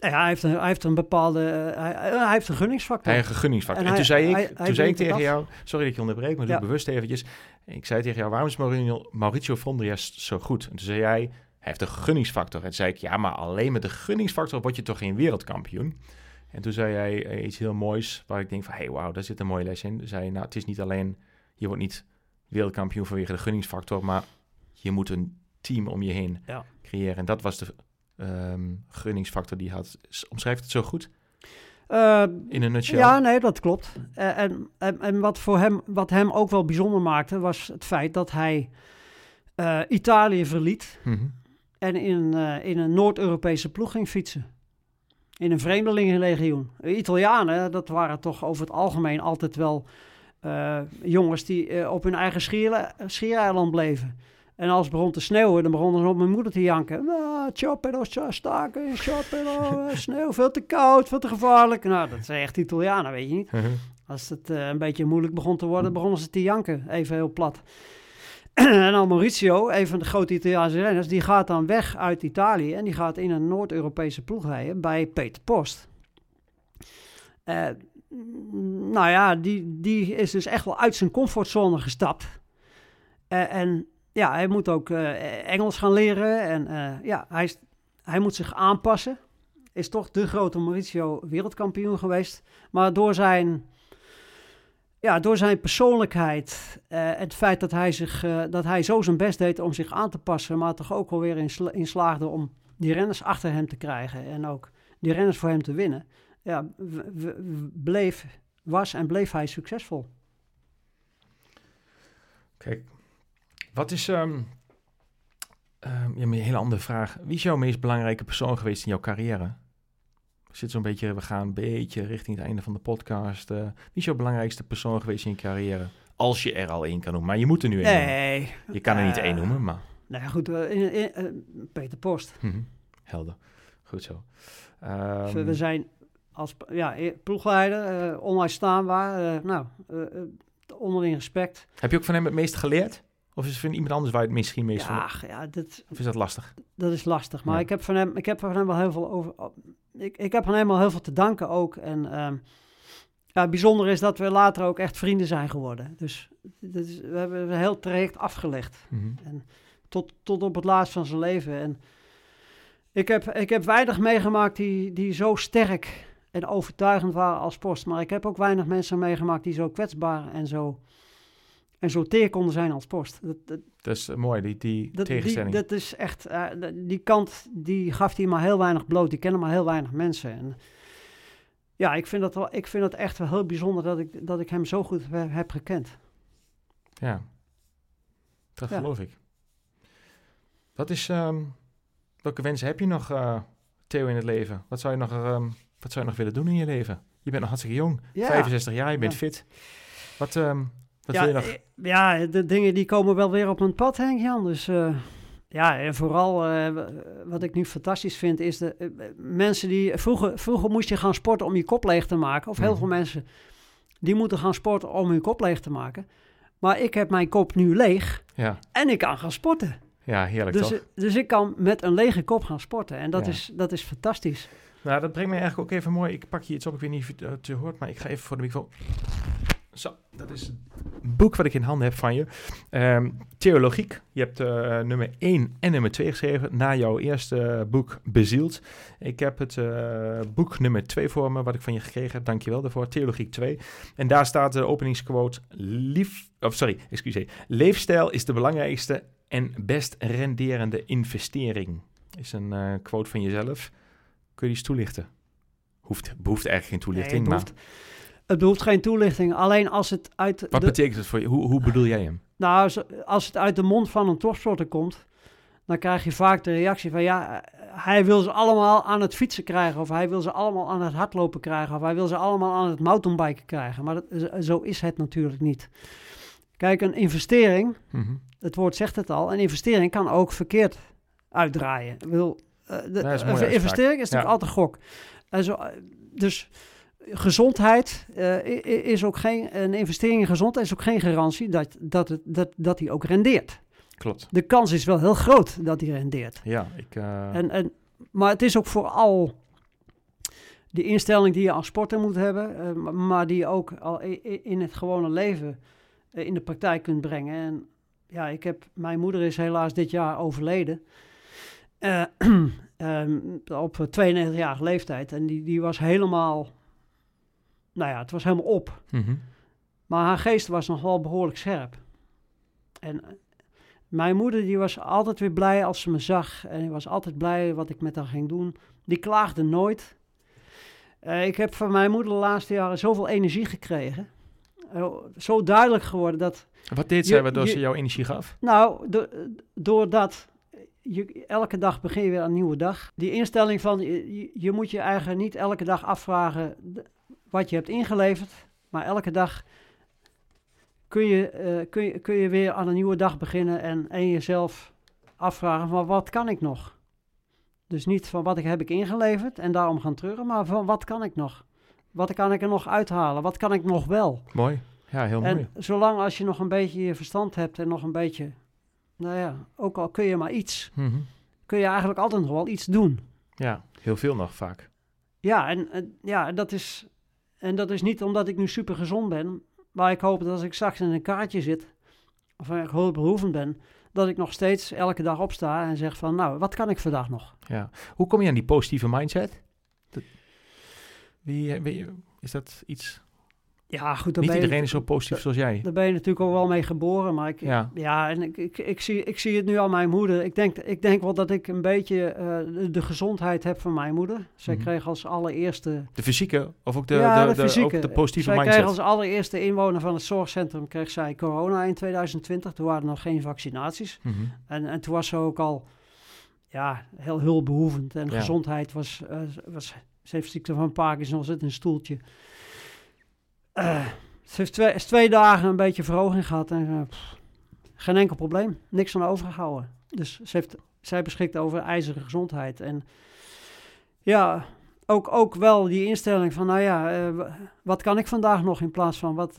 Ja, hij, heeft een, hij heeft een bepaalde... eh, hij, hij heeft een gunningsfactor. hij een vergunningsfactor. En En, toen zei ik, hij- toen zei ik tegen jou... Sorry dat ik je onderbreek, maar doe Ja. het bewust eventjes. Ik zei tegen jou, waarom is Mauricio, Mauricio zo goed? En toen zei jij, hij heeft een gunningsfactor. En toen zei ik, ja, maar alleen met de gunningsfactor word je toch geen wereldkampioen? En toen zei jij eh, iets heel moois, waar ik denk van, hey, wauw, daar zit een mooie les in. Toen zei je, nou, het is niet alleen, je wordt niet wereldkampioen vanwege de gunningsfactor, maar je moet een team om je heen Ja. creëren. En dat was de ehm, gunningsfactor die had. Omschrijft het zo goed? Eh, In een nutshell? ja, nee, dat klopt. Eh, en, en, en wat, voor hem, wat hem ook wel bijzonder maakte, was het feit dat hij eh, Italië verliet Mhm. en in, in een Noord-Europese ploeg ging fietsen. In een vreemdelingenlegioen. De Italianen, dat waren toch over het algemeen altijd wel jongens die op hun eigen schier, schiereiland bleven. En als het begon te sneeuwen, dan begonnen ze op mijn moeder te janken. Ah, Ciopero, cia- staken, ciopero, eh, sneeuw, veel te koud, veel te gevaarlijk. Nou, dat zijn echt Italianen, weet je niet. Mhm. Als het eh, een beetje moeilijk begon te worden, begonnen ze te janken. Even heel plat. en dan Maurizio, een van de grote Italiaanse renners, die gaat dan weg uit Italië en die gaat in een Noord-Europese ploeg rijden bij Peter Post. Mm, nou ja, die, die is dus echt wel uit zijn comfortzone gestapt. Eh, en ja, hij moet ook eh, Engels gaan leren en eh, ja, hij, is- hij moet zich aanpassen. Is toch de grote Maurizio wereldkampioen geweest. Maar door zijn, ja, door zijn persoonlijkheid, eh, het feit dat hij, zich, dat hij zo zijn best deed om zich aan te passen, maar toch ook wel weer in, sla- slaagde om die renners achter hem te krijgen en ook die renners voor hem te winnen, ja, bleef, was en bleef hij succesvol. Kijk, wat is... ja, maar een hele andere vraag. Wie is jouw meest belangrijke persoon geweest in jouw carrière? We zitten zo'n beetje, we gaan een beetje richting het einde van de podcast. eh. wie is jouw belangrijkste persoon geweest in je carrière? Als je er al één kan noemen. Maar je moet er nu één noemen. Nee. Je kan er niet eh, één noemen, maar... Nou ja, goed, eh, eh, Peter Post. Mhm. Helder. Goed zo. Dus, Ehm, we- zijn als ja, e- ploegleider, eh onuitstaanbaar, eh, nou, eh, eh, onderling respect. Heb je ook van hem het meest geleerd? Of is van iemand anders waar je het misschien van... Ja, ja dat, Of is dat lastig? dat is lastig. Maar Ja. ik, heb van hem, ik heb van hem wel heel veel over. Ik, ik heb van hem wel heel veel te danken ook. En ehm, ja, bijzonder is dat we later ook echt vrienden zijn geworden. Dus dat is, we hebben een heel traject afgelegd. Mhm. Tot, tot op het laatst van zijn leven. En ik heb, ik heb weinig meegemaakt die, die zo sterk en overtuigend waren als Post. Maar ik heb ook weinig mensen meegemaakt die zo kwetsbaar en zo, en zo teer konden zijn als Post. Dat, dat, Dat is mooi, die, die dat, die, tegenstelling. dat is echt, eh, die kant, die gaf hij maar heel weinig bloot. Die kennen maar heel weinig mensen. En ja, ik vind dat, wel, ik vind dat echt wel heel bijzonder dat ik, dat ik hem zo goed he- heb gekend. Ja, dat Ja. geloof ik. Wat is, ehm, welke wensen heb je nog, eh, Theo, in het leven? Wat zou, je nog, ehm, wat zou je nog willen doen in je leven? Je bent nog hartstikke jong, Ja. 65 jaar, je bent Ja. fit. Wat, ehm, wat ja, wil je nog? eh, ja, de dingen die komen wel weer op mijn pad, Henk Jan. Dus eh, ja, en vooral eh, wat ik nu fantastisch vind, is de mensen die. Vroeger, vroeger moest je gaan sporten om je kop leeg te maken. Of heel Mhm. veel mensen die moeten gaan sporten om hun kop leeg te maken. Maar ik heb mijn kop nu leeg Ja, en ik kan gaan sporten. ja heerlijk Dus, toch? dus ik kan met een lege kop gaan sporten. En dat, Ja. is, dat is fantastisch. Nou, dat brengt mij eigenlijk ook even mooi. Ik pak hier iets op, ik weet niet of je het hoort, maar ik ga even voor de microfoon. Zo, dat is het boek wat ik in handen heb van je. Ehm, Theologiek. Je hebt eh, nummer 1 en nummer 2 geschreven na jouw eerste boek Bezield. Ik heb het eh, boek nummer 2 voor me, wat ik van je gekregen heb. Dankjewel daarvoor. Theologiek 2. En daar staat de openingsquote. Lief, of sorry, excuseer. Leefstijl is de belangrijkste en best renderende investering. Is een eh, quote van jezelf. Kun je die eens toelichten? Hoeft, behoeft eigenlijk geen toelichting, Nee, maar het behoeft geen toelichting. Alleen als het uit. wat de, betekent het voor je? Hoe, hoe bedoel jij hem? Nou, als, het uit de mond van een topsporter komt, dan krijg je vaak de reactie van ja, hij wil ze allemaal aan het fietsen krijgen, of hij wil ze allemaal aan het hardlopen krijgen, of hij wil ze allemaal aan het mountainbiken krijgen. Maar dat, zo is het natuurlijk niet. Kijk, een investering, Mhm. het woord zegt het al, een investering kan ook verkeerd uitdraaien. Ik bedoel, eh, de, is een investering is natuurlijk Ja. altijd gok. En zo, eh, dus gezondheid eh, is ook geen, een investering in gezondheid is ook geen garantie dat, dat, het, dat, dat die ook rendeert. Klopt. De kans is wel heel groot dat die rendeert. Ja, ik... eh, En, en, maar het is ook vooral de instelling die je als sporter moet hebben, eh, ma- maar die je ook al in het gewone leven in de praktijk kunt brengen. En ja, ik heb, mijn moeder is helaas dit jaar overleden. Eh, ehm, op 92-jarige leeftijd. En die, die was helemaal, nou ja, het was helemaal op. mhm. Maar haar geest was nog wel behoorlijk scherp. En eh, mijn moeder die was altijd weer blij als ze me zag. En die was altijd blij wat ik met haar ging doen. Die klaagde nooit. Eh, ik heb van mijn moeder de laatste jaren zoveel energie gekregen. Eh, zo duidelijk geworden dat... Wat deed zij waardoor je- ze jouw energie gaf? Nou, do- doordat je, elke dag begin je weer een nieuwe dag. Die instelling van, je, je- moet je eigen niet elke dag afvragen wat je hebt ingeleverd. Maar elke dag kun je, eh, kun je, kun je weer aan een nieuwe dag beginnen en, en jezelf afvragen van wat kan ik nog? Dus niet van wat ik heb ik ingeleverd en daarom gaan terug, maar van wat kan ik nog? Wat kan ik er nog uithalen? Wat kan ik nog wel? Mooi. Ja, heel mooi. En zolang als je nog een beetje je verstand hebt en nog een beetje, nou ja, ook al kun je maar iets, Mhm. kun je eigenlijk altijd nog wel iets doen. Ja, heel veel nog vaak. Ja, en, en ja, dat is, en dat is niet omdat ik nu super gezond ben, maar ik hoop dat als ik straks in een kaartje zit, of ik hulpbehoevend ben, dat ik nog steeds elke dag opsta en zeg van, nou, wat kan ik vandaag nog? Ja. Hoe kom je aan die positieve mindset? Wie, wie, is dat iets... Ja, goed, Niet je- iedereen is zo positief zoals jij. Daar ben je natuurlijk ook wel mee geboren, maar ik, Ja. ja, en ik, ik, ik, zie, ik zie het nu aan mijn moeder. Ik denk, ik denk wel dat ik een beetje eh, de, gezondheid heb van mijn moeder. Zij Mhm. kreeg als allereerste... De fysieke of ook de, ja, de, de, de- fysieke. ook de positieve zij mindset? kreeg als allereerste inwoner van het zorgcentrum kreeg zij corona in 2020. Toen waren er nog geen vaccinaties. Mhm. En, en toen was ze ook al ja, heel hulpbehoevend. En Ja. gezondheid was, eh, was... Ze heeft ziekte van Parkinson, zit in een stoeltje. Eh, ze heeft twee, is twee dagen een beetje verhoging gehad. En eh, geen enkel probleem. Niks van overgehouden. Dus ze heeft, zij beschikt over ijzeren gezondheid. En ja, ook, ook wel die instelling van... Nou ja, eh, wa- wat kan ik vandaag nog in plaats van... Wat,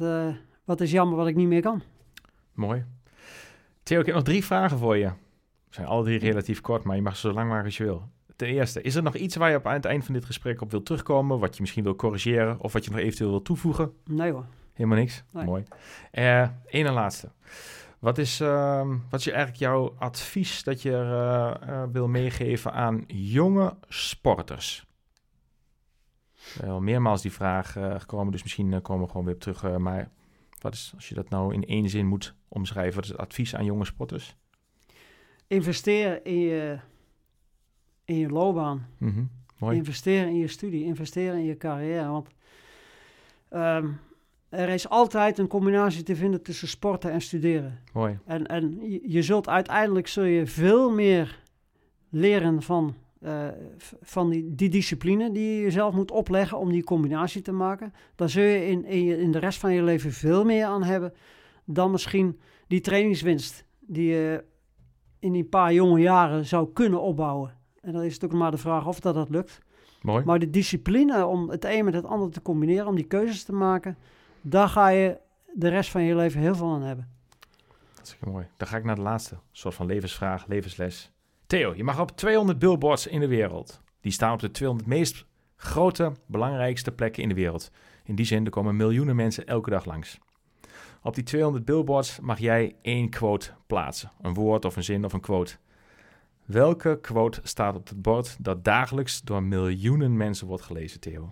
wat is jammer wat ik niet meer kan. Mooi. Theo, ik heb nog drie vragen voor je. Ze zijn alle drie relatief kort, maar je mag ze zo lang maken als je wil. Ten eerste, is er nog iets waar je op aan het eind van dit gesprek op wil terugkomen, wat je misschien wil corrigeren of wat je nog eventueel wil toevoegen? Nee hoor. Helemaal niks? Nee. Mooi. Eh Eén en laatste. Wat is, ehm, wat is eigenlijk jouw advies dat je eh, eh, wil meegeven aan jonge sporters? Wel meermaals die vraag eh, gekomen, dus misschien eh, komen we gewoon weer op terug. eh, maar wat is, als je dat nou in één zin moet omschrijven, wat is het advies aan jonge sporters? Investeer in je, in je loopbaan. Mhm, Mooi. Investeer in je studie, investeer in je carrière. Want ehm, er is altijd een combinatie te vinden tussen sporten en studeren. Mooi. En, en je, zult uiteindelijk zul je veel meer leren van, eh, van die, die discipline die je jezelf moet opleggen om die combinatie te maken. Daar zul je in, in, je, in de rest van je leven veel meer aan hebben dan misschien die trainingswinst die je in die paar jonge jaren zou kunnen opbouwen. En dan is het ook maar de vraag of dat, dat lukt. Mooi. Maar de discipline om het een met het ander te combineren, om die keuzes te maken, daar ga je de rest van je leven heel veel aan hebben. Hartstikke mooi. Dan ga ik naar de laatste. Soort van levensvraag, levensles. Theo, je mag op 200 billboards in de wereld. Die staan op de 200 meest grote, belangrijkste plekken in de wereld. In die zin, er komen miljoenen mensen elke dag langs. Op die 200 billboards mag jij één quote plaatsen. Een woord of een zin of een quote. Welke quote staat op het bord dat dagelijks door miljoenen mensen wordt gelezen, Theo?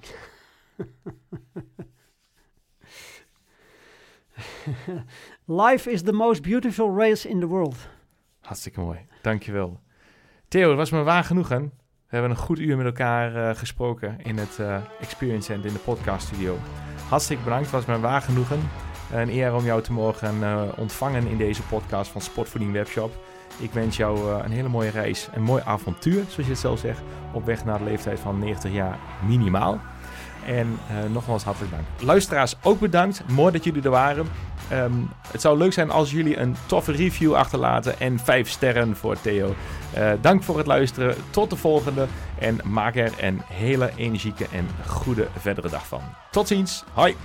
Life is the most beautiful race in the world. Hartstikke mooi. Dankjewel. Theo, het was me waar genoegen. We hebben een goed uur met elkaar eh, gesproken in het eh, Experience Center in de podcast studio. Hartstikke bedankt. Het was me waar genoegen. Een eer om jou te mogen eh, ontvangen in deze podcast van Sportvoeding Webshop. Ik wens jou eh, een hele mooie reis, een mooi avontuur, zoals je het zelf zegt, op weg naar de leeftijd van 90 jaar minimaal. En eh, nogmaals hartelijk dank. Luisteraars, ook bedankt. Mooi dat jullie er waren. Ehm, het zou leuk zijn als jullie een toffe review achterlaten en 5 sterren voor Theo. Eh, dank voor het luisteren. Tot de volgende. En maak er een hele energieke en goede verdere dag van. Tot ziens. Hoi.